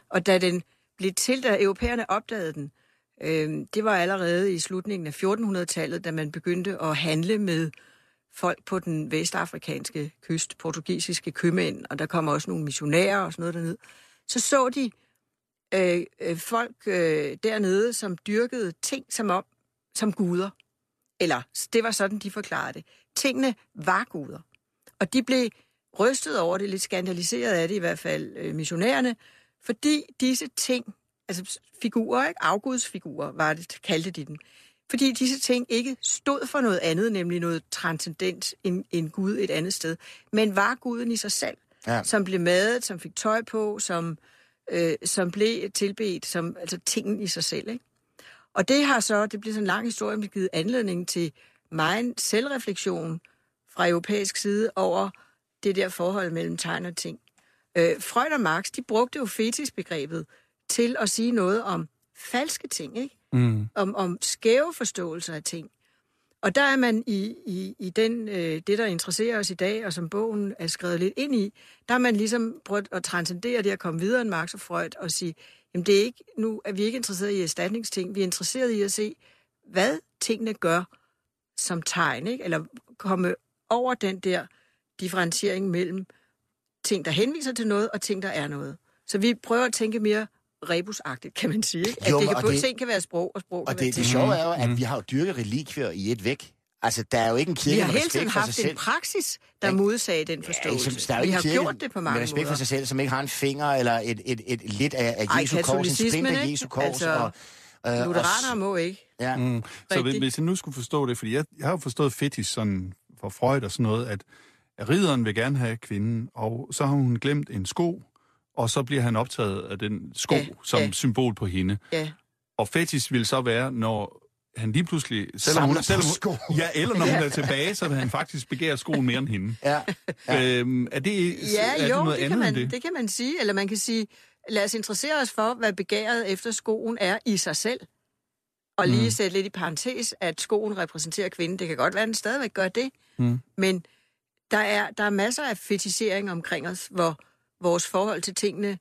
Og da den blev til, da europæerne opdagede den, øh, det var allerede i slutningen af 1400-tallet, da man begyndte at handle med folk på den vestafrikanske kyst, portugisiske købmænd, og der kommer også nogle missionærer og sådan noget derned, så så de øh, øh, folk øh, dernede, som dyrkede ting som om, som guder. Eller det var sådan, de forklarede det. Tingene var guder. Og de blev rystet over det, lidt skandaliseret af det i hvert fald, øh, missionærerne, fordi disse ting, altså figurer, ikke? afgudsfigurer var det, kaldte de dem, fordi disse ting ikke stod for noget andet, nemlig noget transcendent end, end Gud et andet sted, men var guden i sig selv, Ja. som blev madet, som fik tøj på, som, øh, som blev tilbedt, som, altså tingen i sig selv. Ikke? Og det har så, det bliver sådan en lang historie, men givet anledning til meget selvreflektion fra europæisk side over det der forhold mellem tegn og ting. Øh, Freud og Marx, de brugte jo fetisbegrebet til at sige noget om falske ting, ikke? Mm. Om, om skæve forståelser af ting. Og der er man i, i, i den, øh, det, der interesserer os i dag, og som bogen er skrevet lidt ind i, der har man ligesom prøvet at transcendere det at komme videre end Marx og Freud og sige, jamen det er ikke, nu er vi ikke interesseret i erstatningsting, vi er interesseret i at se, hvad tingene gør som tegn, ikke? eller komme over den der differentiering mellem ting, der henviser til noget, og ting, der er noget. Så vi prøver at tænke mere rebusagtigt, kan man sige. Ikke? At Jo, det kan, og både det- ting kan være sprog, og sprog Og kan være det, det sjove er jo, at vi har jo dyrket relikvier i et væk. Altså, der er jo ikke en kirke Vi har med hele tiden haft selv. en praksis, der Ikke? modsagde den Ja, forståelse. som- der er jo vi ikke har kirke gjort det på mange med respekt måder. for sig selv, som ikke har en finger eller et, et, et, et lidt af, af Ej, Jesu kors, en splint af? Jesu kors. Altså, og, øh, Lutheranere og, må ikke. ja. Mm. Så hvis, hvis jeg nu skulle forstå det, fordi jeg, jeg har jo forstået fetish sådan for Freud og sådan noget, at at ridderen vil gerne have kvinden, og så har hun glemt en sko, og så bliver han optaget af den sko Ja, som ja. symbol på hende. Ja. Og fetish vil så være, når han lige pludselig... Selvom hun, selvom sko. hun, ja, eller når hun er tilbage, så vil han faktisk begære skoen mere end hende. (laughs) Ja. Ja. Øhm, er det, Ja, er det jo, noget det, andet kan man, end det? det? det kan man sige. Eller man kan sige, lad os interessere os for, hvad begæret efter skoen er i sig selv. Og lige Mm. sætte lidt i parentes, at skoen repræsenterer kvinden. Det kan godt være, at den stadigvæk gør det. Mm. Men der er, der er masser af fetisering omkring os, hvor vores forhold til tingene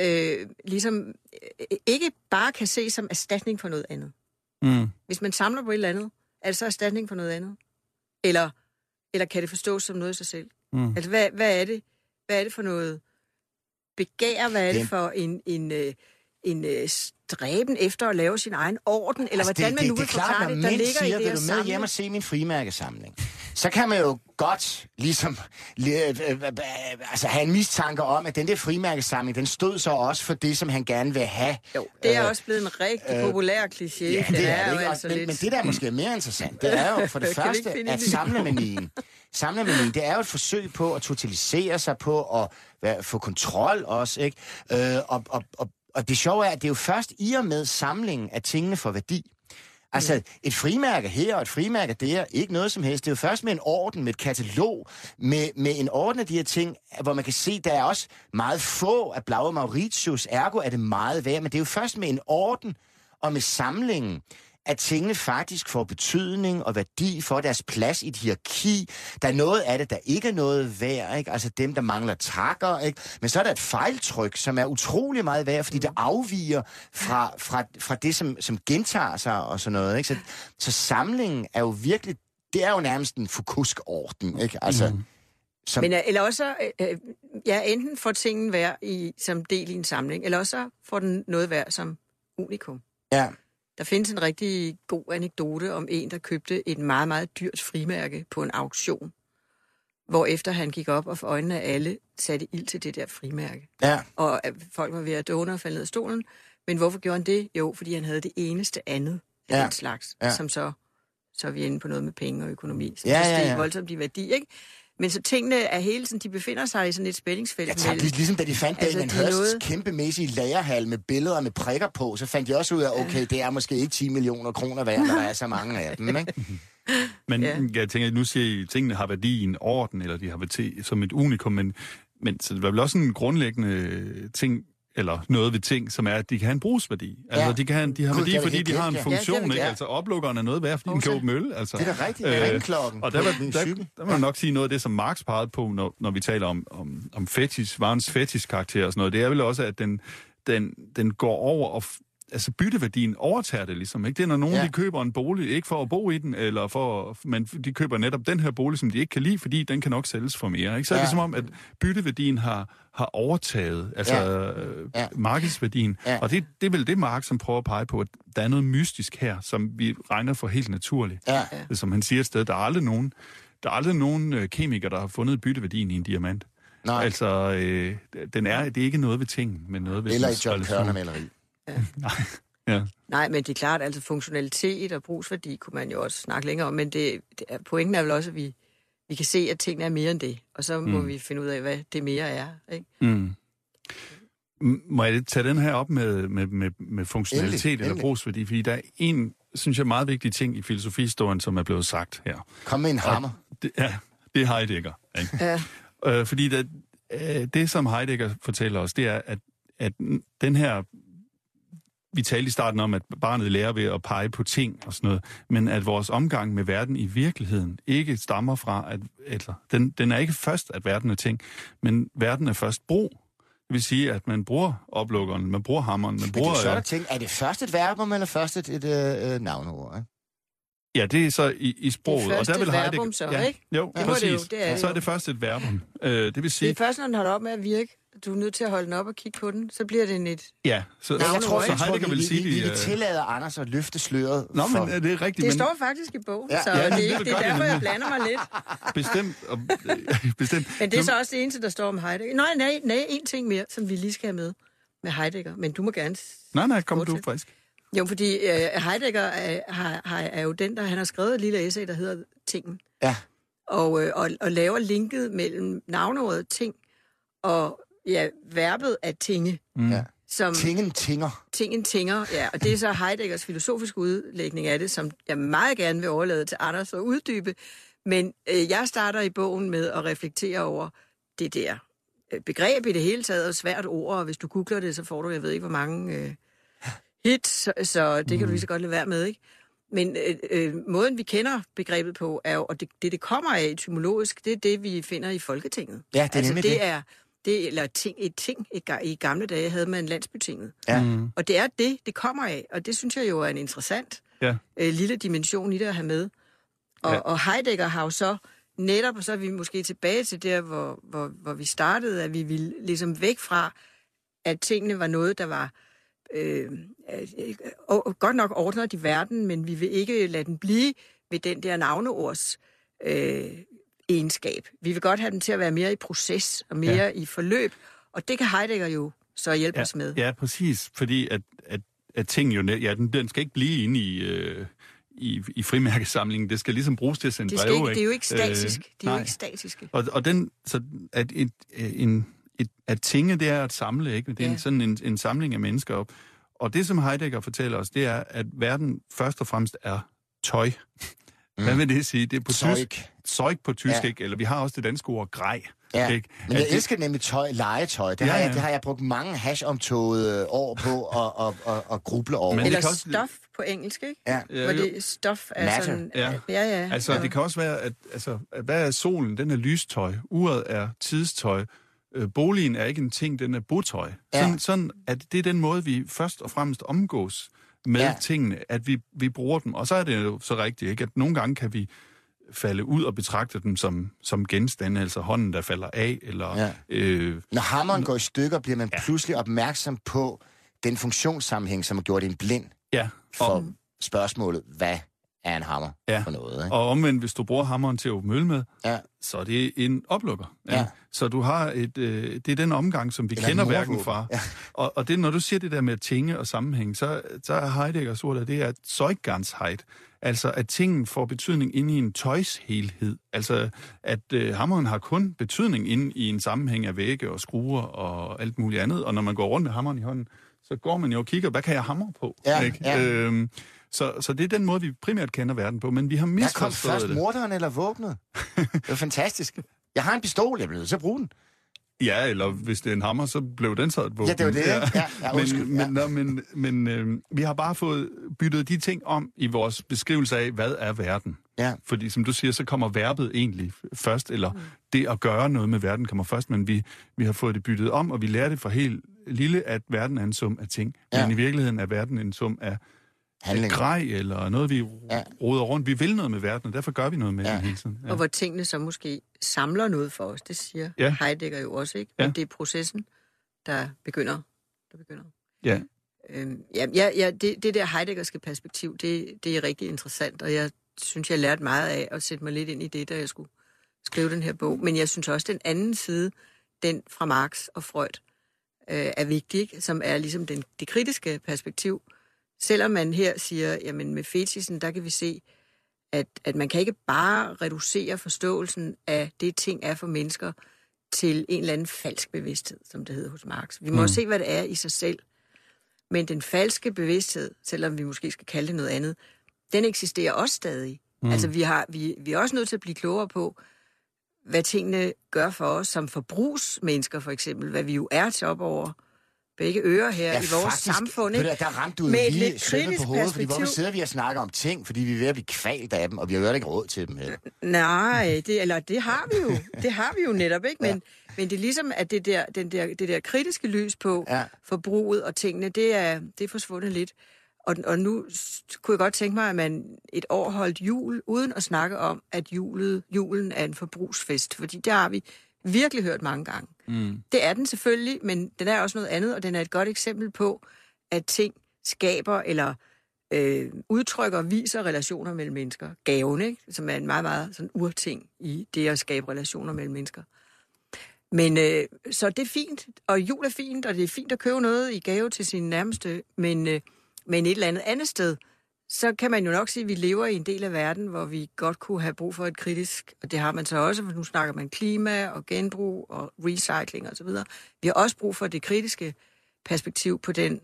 øh, ligesom øh, ikke bare kan ses som erstatning for noget andet. Mm. Hvis man samler på et eller andet, er det så erstatning for noget andet? Eller, eller kan det forstås som noget i sig selv? Mm. Altså, hvad, hvad er det? Hvad er det for noget begær? Hvad er det Det- for en, en, øh, en øh, stræben efter at lave sin egen orden? Eller Altså, hvordan man nu vil det er klart, forklare det, der ligger siger, i det vil du med hjem og se min frimærkesamling? Så kan man jo godt ligesom li- øh, øh, øh, altså have en mistanke om, at den der frimærkesamling, den stod så også for det, som han gerne vil have. Jo, det er Øh, også blevet en rigtig populær kliché. Ja, den det er det jo ikke. altså men, lidt... men det, der er måske mere interessant, det er jo for det (laughs) første, at samlemanien, samlemanien, det er jo et forsøg på at totalisere sig på at få kontrol også, ikke? Øh, og, og, og, og det sjove er, at det er jo først i og med samlingen af tingene for værdi. Altså, et frimærke her og et frimærke der, ikke noget som helst. Det er jo først med en orden, med et katalog, med, med en orden af de her ting, hvor man kan se, der er også meget få af Blaue Mauritius, ergo er det meget værd, men det er jo først med en orden og med samlingen, at tingene faktisk får betydning og værdi for deres plads i et hierarki. Der er noget af det, der ikke er noget værd, ikke? altså dem, der mangler takker. Ikke? Men så er der et fejltryk, som er utrolig meget værd, fordi det afviger fra, fra, fra det, som, som gentager sig og sådan noget. Ikke? Så, så samlingen er jo virkelig, det er jo nærmest en fukusk orden. Ikke? Altså, mm. som, Men, øh, eller også, øh, øh, ja, enten får tingen værd i, som del i en samling, eller også får den noget værd som unikum. ja. Der findes en rigtig god anekdote om en, der købte et meget, meget dyrt frimærke på en auktion. Hvor efter han gik op og for øjnene af alle satte ild til det der frimærke. Ja. Og øh, folk var ved at dåne og falde ned af stolen. Men hvorfor gjorde han det? Jo, fordi han havde det eneste andet af Ja. den slags, Ja. som så, så er vi inde på noget med penge og økonomi, som Ja, ja, ja, ja. voldsomt i værdi, ikke? Men så tingene er hele tiden, de befinder sig i sådan et spændingsfelt. Jeg tager, ligesom da de fandt Altså, er Hursts noget- kæmpemæssige lagerhal med billeder med prikker på, så fandt de også ud af, okay, det er måske ikke 10 millioner kroner værd, når der er så mange af dem, ikke? (laughs) Men Ja. jeg tænker, nu siger I, at tingene har værdi i en orden, eller de har værdi som et unikum, men, men så det er vel også en grundlæggende ting, eller noget ved ting, som er, at de kan have en brugsværdi. Altså, Ja. de, kan de har Gud, værdi, fordi de har en ja. funktion, Ja, ikke? ja. Altså, oplukkeren er noget værd, fordi den kan åbne øl. Altså. Det er da rigtigt, Øh, ringklokken Og der, var, der, cykel. der må man nok sige noget af det, som Marx pegede på, når, når vi taler om, om, om fetish, varens fetish-karakter og sådan noget. Det er vel også, at den, den, den går over og altså bytteværdien overtager det ligesom. Ikke? Det er, når nogen Ja. de køber en bolig, ikke for at bo i den, eller for, men de køber netop den her bolig, som de ikke kan lide, fordi den kan nok sælges for mere. Ikke? Så er Ja. det som om, at bytteværdien har, har overtaget altså Ja. øh, Ja. markedsværdien. Ja. Og det, det er vel det, Marx som prøver at pege på, at der er noget mystisk her, som vi regner for helt naturligt. Ja. Som han siger et sted, der er aldrig nogen, der er aldrig nogen øh, kemiker, der har fundet bytteværdien i en diamant. Nej, Altså, øh, den er, det er ikke noget ved ting, men noget ved eller i John. Kørner-maleri. (laughs) Ja. Nej, men det er klart, altså funktionalitet og brugsværdi kunne man jo også snakke længere om, men det, det er, pointen er vel også, at vi, vi kan se, at tingene er mere end det, og så må Mm. vi finde ud af, hvad det mere er. Ikke? Mm. Må jeg tage den her op med, med, med, med funktionalitet Endelig, eller endelig. brugsværdi? Fordi der er en, synes jeg, meget vigtig ting i filosofihistorien, som er blevet sagt her. Kom med en hammer. Det, ja, det er Heidegger. Ikke? Ja. Øh, fordi det, øh, det, som Heidegger fortæller os, det er, at, at den her... Vi talte i starten om, at barnet lærer ved at pege på ting og sådan noget, men at vores omgang med verden i virkeligheden ikke stammer fra, at eller, den, den er ikke først, at verden er ting, men verden er først brug. Det vil sige, at man bruger oplukkeren, man bruger hammeren, man Men det bruger... er så, øh, ting. Er det først et verbum, eller først et, et øh, øh, navneord? Ikke? Ja, det er så i, i sproget. først og der et vil Heidegger, verbum så, ja, ikke? Jo, Det må det jo, præcis. det er det så er det først et verbum. Øh, det vil Det sige, er først, når den holder op med at virke, du er nødt til at holde den op og kigge på den, så bliver det en et... ja, så, Nej, jeg tror- så jeg Heidegger vi, vil sige, vi, vi, vi øh, tillader Anders at løfte sløret Nå, for... men øh, det er rigtigt, Det men står faktisk i bogen, Ja, så ja, det, er det det er det derfor, jeg blander mig lidt. bestemt. Og, øh, (laughs) bestemt. Men det er så også det eneste, der står om Heidegger. Nej, nej, nej, en ting mere, som vi lige skal have med med Heidegger, men du må gerne... Nej, nej, kom du Fortsæt. faktisk. Jo, fordi øh, Heidegger er, har, har, er jo den, der han har skrevet et lille essay, der hedder Tingen, Ja, og, øh, og, og laver linket mellem navneordet ting og ja, verbet at tinge, Mm. ja. som Tingen tinger. tingen tinger, ja, og det er så Heideggers filosofiske udlægning af det, som jeg meget gerne vil overlade til Anders at uddybe, men øh, jeg starter i bogen med at reflektere over det der øh, begreb i det hele taget, og svært ord, og hvis du googler det, så får du, jeg ved ikke, hvor mange øh, hits, så, så det kan du lige så godt lade være med, ikke? Men øh, øh, måden, vi kender begrebet på, er jo, og det, det, det kommer af etymologisk, det er det, vi finder i Folketinget. Ja, det er altså, nemlig det. det. Er, det eller ting, et ting. Et, I gamle dage havde man landsbytinget. Ja. Mm. Og det er det, det kommer af, og det synes jeg jo er en interessant Ja. øh, lille dimension i det at have med. Og, Ja. og Heidegger har jo så netop, og så er vi måske tilbage til der, hvor, hvor, hvor vi startede, at vi ville ligesom væk fra, at tingene var noget, der var øh, øh, godt nok ordnet i verden, men vi vil ikke lade den blive ved den der navneords øh, egenskab. Vi vil godt have den til at være mere i proces og mere ja. i forløb, og det kan Heidegger jo så hjælpe Ja, os med. ja, præcis. Fordi at, at, at ting jo... Ja, den, den skal ikke blive inde i... Øh, i, i frimærkesamlingen. Det skal ligesom bruges til at sende Det, breve, ikke, det er jo ikke statisk. Øh, det er jo ikke statiske. Og, og den, så at, et, en, et, at tinge, det er at samle, ikke? Det er Ja. en, sådan en, en samling af mennesker op. Og det, som Heidegger fortæller os, det er, at verden først og fremmest er tøj. Hvad vil det sige? Det er på Zeug. tysk. Zeug på tysk, Ja. ikke? Eller vi har også det danske ord grej. Ja, Ikke? men jeg det- elsker nemlig tøj, legetøj. Det, Ja, har jeg, ja. det har jeg brugt mange hash-omtogede år på at, at, at, at gruble over. Men Eller kan også- stof på engelsk, ikke? ja. Ja, Hvor det stof er Matter. sådan... Ja. ja, ja. Altså, ja. det kan også være, at altså, hvad er solen? Den er lystøj. Uret er tidstøj. Øh, boligen er ikke en ting, den er botøj. Ja. Sådan, sådan, at det er den måde, vi først og fremmest omgås med Ja. ja. tingene, at vi, vi bruger dem. Og så er det jo så rigtigt, ikke? at nogle gange kan vi falde ud og betragte dem som, som genstande, altså hånden, der falder af, eller... Ja. Øh, Når hammeren går i stykker, bliver man pludselig opmærksom på den funktionssammenhæng, som har gjort en blind ja, for og, spørgsmålet, hvad er en hammer Ja. for noget? Ikke? og omvendt, hvis du bruger hammeren til at åbne øl med, Ja. så er det en oplukker. Ja. Så du har et, øh, det er den omgang, som vi Eller kender en værken mordvåben. fra. Ja. Og, og det, når du siger det der med tinge og sammenhæng, så, så er Heideggers ord, det er Zeuggansheit. Altså, at tingen får betydning inde i en tøjshelhed. Altså, at øh, hammeren har kun betydning inde i en sammenhæng af vægge og skruer og alt muligt andet. Og når man går rundt med hammeren i hånden, så går man jo og kigger, hvad kan jeg hamre på? Ja, ikke? ja. Øhm, så, så det er den måde, vi primært kender verden på. Men vi har Der kom misforstået først det. morderen eller våbnet. Det var fantastisk. Jeg har en pistol, jeg bliver nødt til at bruge den. Ja, eller hvis det er en hammer, så blev den så et våben. Ja, det var det, ikke? Ja, ja, undskyld, men, ja. men, nå, men, men øh, vi har bare fået byttet de ting om i vores beskrivelse af, hvad er verden. Ja. Fordi som du siger, så kommer verbet egentlig først, eller mm. det at gøre noget med verden kommer først, men vi, vi har fået det byttet om, og vi lærer det fra helt lille, at verden er en sum af ting. Ja. Men i virkeligheden er verden en sum af Handling. grej, eller noget, vi Ja. ja. roder rundt. Vi vil noget med verden, og derfor gør vi noget med Ja. den hele tiden. Ja. Og hvor tingene så måske samler noget for os, det siger ja. Ja. Heidegger jo også, ikke? Ja. Men det er processen, der begynder. Der begynder. ja. Øhm, ja, ja, ja det, det der Heideggerske perspektiv, det, det er rigtig interessant, og jeg synes, jeg lærte meget af at sætte mig lidt ind i det, da jeg skulle skrive den her bog. Men jeg synes også, den anden side, den fra Marx og Freud, øh, er vigtig, ikke? som er ligesom den, det kritiske perspektiv. Selvom man her siger, jamen med fetisen, der kan vi se, at, at man kan ikke bare reducere forståelsen af det, ting er for mennesker, til en eller anden falsk bevidsthed, som det hedder hos Marx. Vi må mm. se, hvad det er i sig selv. Men den falske bevidsthed, selvom vi måske skal kalde det noget andet, den eksisterer også stadig. Mm. Altså, vi, har, vi, vi er også nødt til at blive klogere på, hvad tingene gør for os som forbrugsmennesker, for eksempel. Hvad vi jo er til op over begge ører her ja, i vores samfund. Ved Ikke? der ramte du Med lige sømmet på hovedet, fordi hvorfor perspektiv. sidder vi og snakker om ting, fordi vi er ved at blive kvalt af dem, og vi har jo ikke råd til dem heller. Nej, det, eller det har vi jo. Det har vi jo netop, ikke? Men, ja. men det er ligesom, at det der, den der, det der kritiske lys på Ja. forbruget og tingene, det er, det er forsvundet lidt. Og, og nu kunne jeg godt tænke mig, at man et år holdt jul, uden at snakke om, at julet, julen er en forbrugsfest. Fordi det har vi virkelig hørt mange gange. Mm. Det er den selvfølgelig, men den er også noget andet, og den er et godt eksempel på, at ting skaber eller øh, udtrykker og viser relationer mellem mennesker. Gaven, ikke? som er en meget, meget sådan urting i det at skabe relationer mellem mennesker. Men øh, så det er fint, og jul er fint, og det er fint at købe noget i gave til sin nærmeste, men, øh, men et eller andet andet sted, så kan man jo nok sige, at vi lever i en del af verden, hvor vi godt kunne have brug for et kritisk, og det har man så også, for nu snakker man klima og genbrug og recycling osv. Vi har også brug for det kritiske perspektiv på den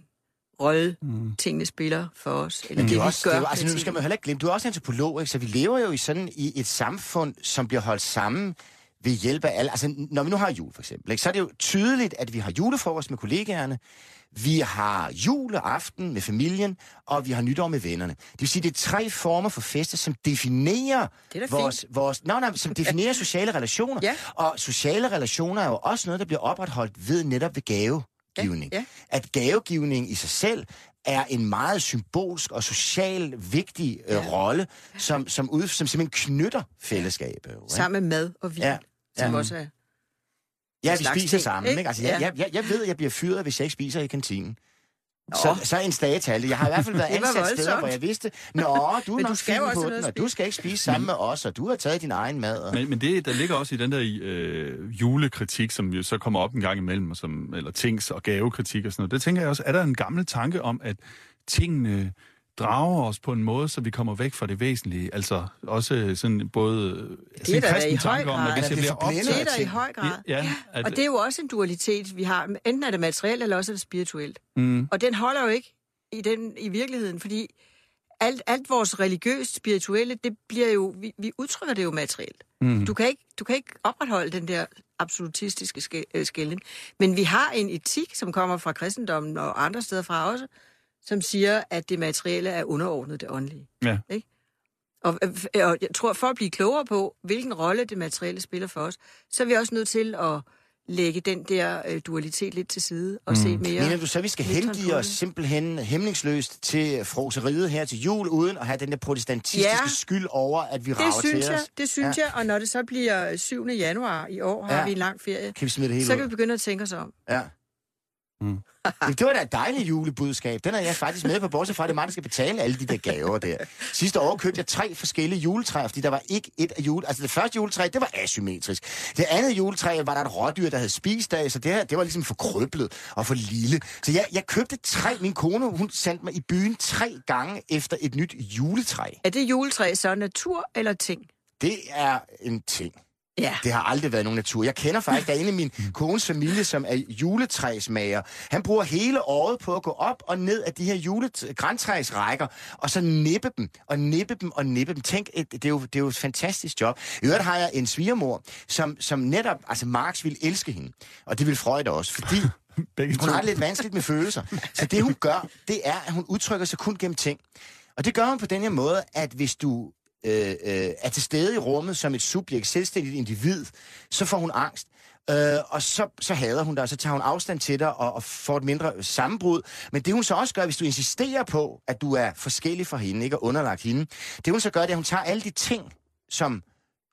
rolle, mm. tingene spiller for os, eller Men det det, er vi også, gør. det er, altså, nu skal man heller ikke glemme, du er også antropolog, ikke? så vi lever jo i sådan i et samfund, som bliver holdt sammen ved hjælp af alle. Altså, når vi nu har jul, for eksempel, ikke? så er det jo tydeligt, at vi har julefrokost med kollegaerne, vi har juleaften med familien, og vi har nytår med vennerne. Det vil sige, det er tre former for fester, som definerer er vores, vores, nej, nej, som definerer sociale relationer. Ja. Og sociale relationer er jo også noget, der bliver opretholdt ved netop ved gavegivning. Ja, ja. At gavegivning i sig selv er en meget symbolsk og social vigtig øh, Ja. rolle, som, som, ud, som simpelthen knytter fællesskabet. ikke? Sammen med mad og vin, Ja, ja. som ja. også er... Ja, vi spiser ting, sammen. Ikke? ikke? Altså, jeg, Ja. jeg, jeg, jeg ved, at jeg bliver fyret, hvis jeg ikke spiser i kantinen. Så, Nå. så en stagetal. Jeg har i hvert fald (laughs) været ansat steder, hvor jeg vidste, Nå, (laughs) du er Men nok du skal også på den, og du skal ikke spise sammen med os, og du har taget din egen mad. Og... Men, men det, der ligger også i den der øh, julekritik, som jo så kommer op en gang imellem, og som, eller tings- og gavekritik og sådan noget, det tænker jeg også, er der en gammel tanke om, at tingene drager os på en måde, så vi kommer væk fra det væsentlige. Altså også sådan både er en der da kristen tanke om, at hvis jeg det er bliver forblændet Det er optaget... der i høj grad. Ja, at, Og det er jo også en dualitet, vi har. Enten er det materielt, eller også er det spirituelt. Mm, Og den holder jo ikke i, den, i virkeligheden, fordi alt, alt vores religiøst spirituelle, det bliver jo, vi, vi udtrykker det jo materielt. mm. Du kan ikke, du kan ikke opretholde den der absolutistiske øh, skælden. Men vi har en etik, som kommer fra kristendommen og andre steder fra også, som siger, at det materielle er underordnet det åndelige. Ja. Ikke? Og, øh, og jeg tror, for at blive klogere på, hvilken rolle det materielle spiller for os, så er vi også nødt til at lægge den der øh, dualitet lidt til side og mm. se mere... Mener du så, at vi skal hengive os det. simpelthen hemningsløst til froseriet her til jul, uden at have den der protestantistiske Ja. skyld over, at vi Det rager synes til jeg, os? det synes Ja. jeg, og når det så bliver 7. januar i år, har ja. vi en lang ferie, Kan vi smide det hele så ud? kan vi begynde at tænke os om. Ja. (laughs) Det var da et dejligt julebudskab. Den er jeg faktisk med på, bortset fra, at det er mig, der skal betale alle de der gaver der. Sidste år købte jeg tre forskellige juletræer, fordi der var ikke et af jule... Altså det første juletræ, det var asymmetrisk. Det andet juletræ var der et rådyr, der havde spist af, så det, her, det var ligesom for krøblet og for lille. Så jeg, jeg købte tre. Min kone, hun sendte mig i byen tre gange efter et nyt juletræ. Er det juletræ så natur eller ting? Det er en ting. Ja. Det har aldrig været nogen natur. Jeg kender faktisk, der er en af min (laughs) kones familie, som er juletræsmager. Han bruger hele året på at gå op og ned af de her julegræntræsrækker, og så nippe dem, og nippe dem, og nippe dem. Tænk, et- det er jo, det er jo et fantastisk job. I øvrigt har jeg en svigermor, som, som netop, altså Marx ville elske hende. Og det vil Freud også, fordi (laughs) Begge hun to. har lidt vanskeligt med følelser. Så det, hun gør, det er, at hun udtrykker sig kun gennem ting. Og det gør hun på den her måde, at hvis du øh, øh, er til stede i rummet som et subjekt, selvstændigt individ, så får hun angst. Øh, og så, så hader hun dig, og så tager hun afstand til dig og, og får et mindre sammenbrud. Men det hun så også gør, hvis du insisterer på, at du er forskellig fra hende, ikke og underlagt hende, det hun så gør, det er, at hun tager alle de ting, som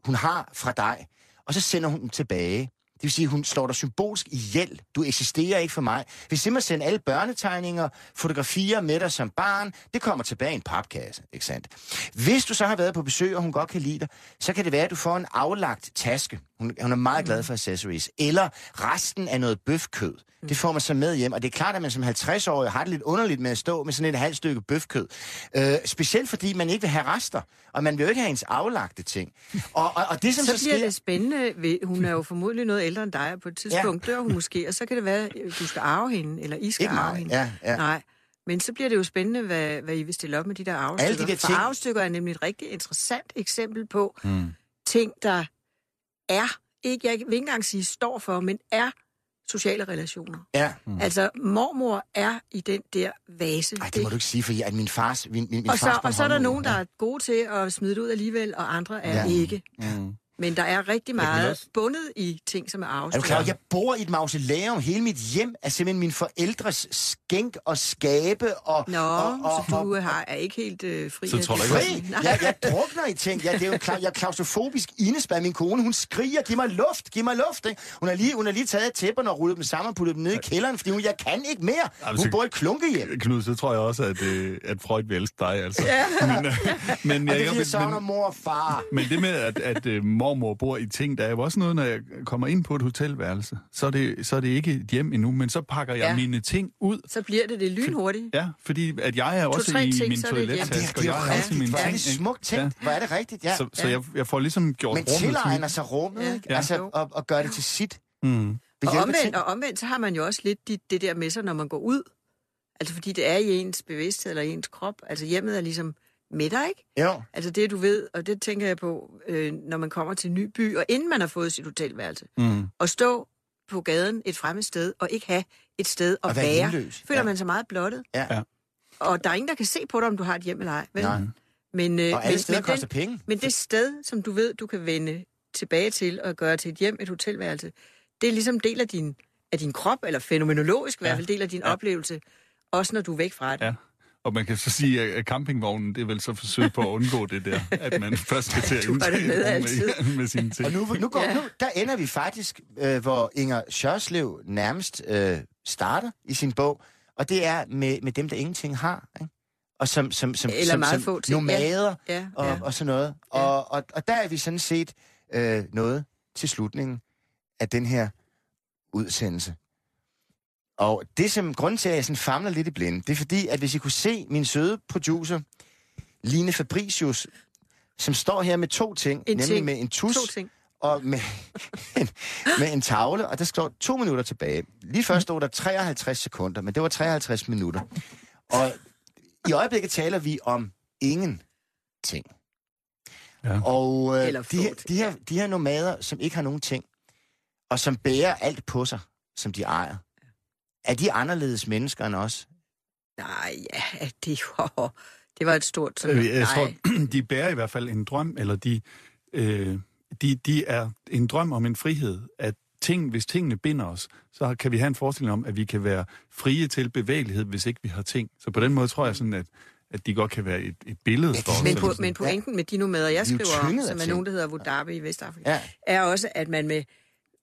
hun har fra dig, og så sender hun dem tilbage. Det vil sige, at hun slår dig symbolsk ihjel. Du eksisterer ikke for mig. Hvis simpelthen sender alle børnetegninger, fotografier med dig som barn, det kommer tilbage i en papkasse, ikke sandt? Hvis du så har været på besøg, og hun godt kan lide dig, så kan det være, at du får en aflagt taske. Hun, hun er meget glad for accessories. Eller resten af noget bøfkød. Det får man så med hjem, og det er klart, at man som 50-årig har det lidt underligt med at stå med sådan et halvt stykke bøfkød. Øh, specielt fordi man ikke vil have rester, og man vil jo ikke have ens aflagte ting. Og, og, og det, som Så, så, bliver sker... det spændende. ved- Hun er jo formodentlig noget ældre end dig, og på et tidspunkt ja. dør hun måske, og så kan det være, at du skal arve hende, eller I skal Ikke arve mig, hende. ja, ja. Nej. Men så bliver det jo spændende, hvad, hvad I vil stille op med de der arvestykker. Alle de der For ting- arvestykker er nemlig et rigtig interessant eksempel på mm. ting, der er, ikke, jeg vil ikke engang sige står for, men er sociale relationer. Ja. Mm. Altså, mormor er i den der vase. Ej, det må du ikke sige, fordi at min fars... Min, min, min og, så, fars og så er der nogen, der er gode til at smide det ud alligevel, og andre er ja. ikke. Mm. Men der er rigtig meget også- bundet i ting, som er Er du arvestykker. klar, jeg bor i et mausoleum. Hele mit hjem er simpelthen min forældres skænk og skabe og... Nå, og, og, så du har, er ikke helt øh, fri Så tror du ikke, Fri! Nej. Jeg, jeg drukner i ting. Ja, det er jo klar, jeg er klaustrofobisk indespærret. Min kone, hun skriger, giv mig luft, giv mig luft. Ikke? Hun, har lige, hun har lige taget tæpperne og rullet dem sammen og puttet dem ned i kælderen, fordi hun, jeg kan ikke mere. Jamen, Hun bor i et klunkehjem. Knud, så tror jeg også, at, øh, at Freud vil elske dig, altså. Ja. Men, øh, men, Og det er jeg, jeg savner men, mor og far. men det med, at, at øh, mormor bor i ting, der er jo også noget, når jeg kommer ind på et hotelværelse, så er det, så er det ikke et hjem endnu, men så pakker jeg Ja. ja. mine ting ud. Så bliver det det lynhurtigt. Ja, fordi at jeg er også i ting, min toilettaske, og det jeg er også mine rigtigt. Hvor er ting. det smukt tænkt. Hvor er det rigtigt, ja. Så, så jeg, jeg får ligesom gjort Men rummet tilegner til- sig rummet, Ja. ikke? Ja. Altså, og, og gør det til sit. Mm. Og omvendt, ting. og omvendt, så har man jo også lidt det, det der med sig, når man går ud. Altså fordi det er i ens bevidsthed eller i ens krop. Altså hjemmet er ligesom med dig, ikke? Jo. Altså det, du ved, og det tænker jeg på, øh, når man kommer til en ny by, og inden man har fået sit hotelværelse, Mm. og stå på gaden et fremmed sted, og ikke have et sted at Og være være, hjemløs. føler Ja. man sig meget blottet. Ja. Ja. Og der er ingen, der kan se på dig, om du har et hjem eller ej. Vel? Nej. Men, øh, Og alle men, steder men, koster den, penge. men det sted, som du ved, du kan vende tilbage til og gøre til et hjem, et hotelværelse, det er ligesom del af din, af din krop, eller fænomenologisk i hvert fald del af din Ja. oplevelse, også når du er væk fra det. Ja. Og man kan så sige, at campingvognen, det er vel så forsøg på at undgå det der, at man (laughs) først skal til at det med med, (laughs) med sine ting. Og nu, nu, går, Ja. nu der ender vi faktisk, øh, hvor Inger Sjørslev nærmest øh, starter i sin bog, og det er med, med dem, der ingenting har. Ikke? Og som, som, som, Eller som, meget som få ting. nomader Ja, og, ja. og sådan noget. Ja. Og, og, og der er vi sådan set øh, noget til slutningen af den her udsendelse. Og det, som grund til, at jeg sådan famler lidt i blinde, det er fordi, at hvis I kunne se min søde producer, Line Fabricius, som står her med to ting, En nemlig ting. med en tus To ting. og med en, (laughs) med en tavle, og der står to minutter tilbage. Lige først stod der 53 sekunder, men det var 53 minutter. Og i øjeblikket taler vi om ingen ting. Ja. Og øh, Eller de, her, de, her, de her nomader, som ikke har nogen ting, og som bærer alt på sig, som de ejer, er de anderledes mennesker end os? Nej, ja, det var, det var et stort... Sådan, Øh, Jeg nej. tror, (clears throat) de bærer i hvert fald en drøm, eller de, øh, de, de er en drøm om en frihed, at ting, hvis tingene binder os, så kan vi have en forestilling om, at vi kan være frie til bevægelighed, hvis ikke vi har ting. Så på den måde tror jeg sådan, at, at de godt kan være et, et billede for os. Men, på, men pointen med de nomader, jeg er skriver om, som er nogen, der hedder Wudabi i Vestafrika, Ja. er også, at man med,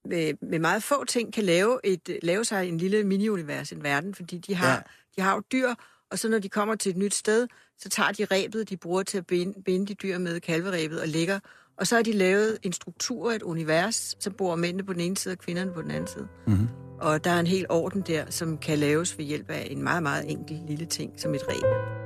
med, med meget få ting kan lave, et, lave sig en lille mini-univers, en verden, fordi de har, Ja. de har jo dyr, og så når de kommer til et nyt sted, så tager de rebet, de bruger til at binde, binde de dyr med kalverebet og lægger, og så har de lavet en struktur, et univers, så bor mændene på den ene side og kvinderne på den anden side. Mm-hmm. Og der er en hel orden der, som kan laves ved hjælp af en meget, meget enkel lille ting, som et reb.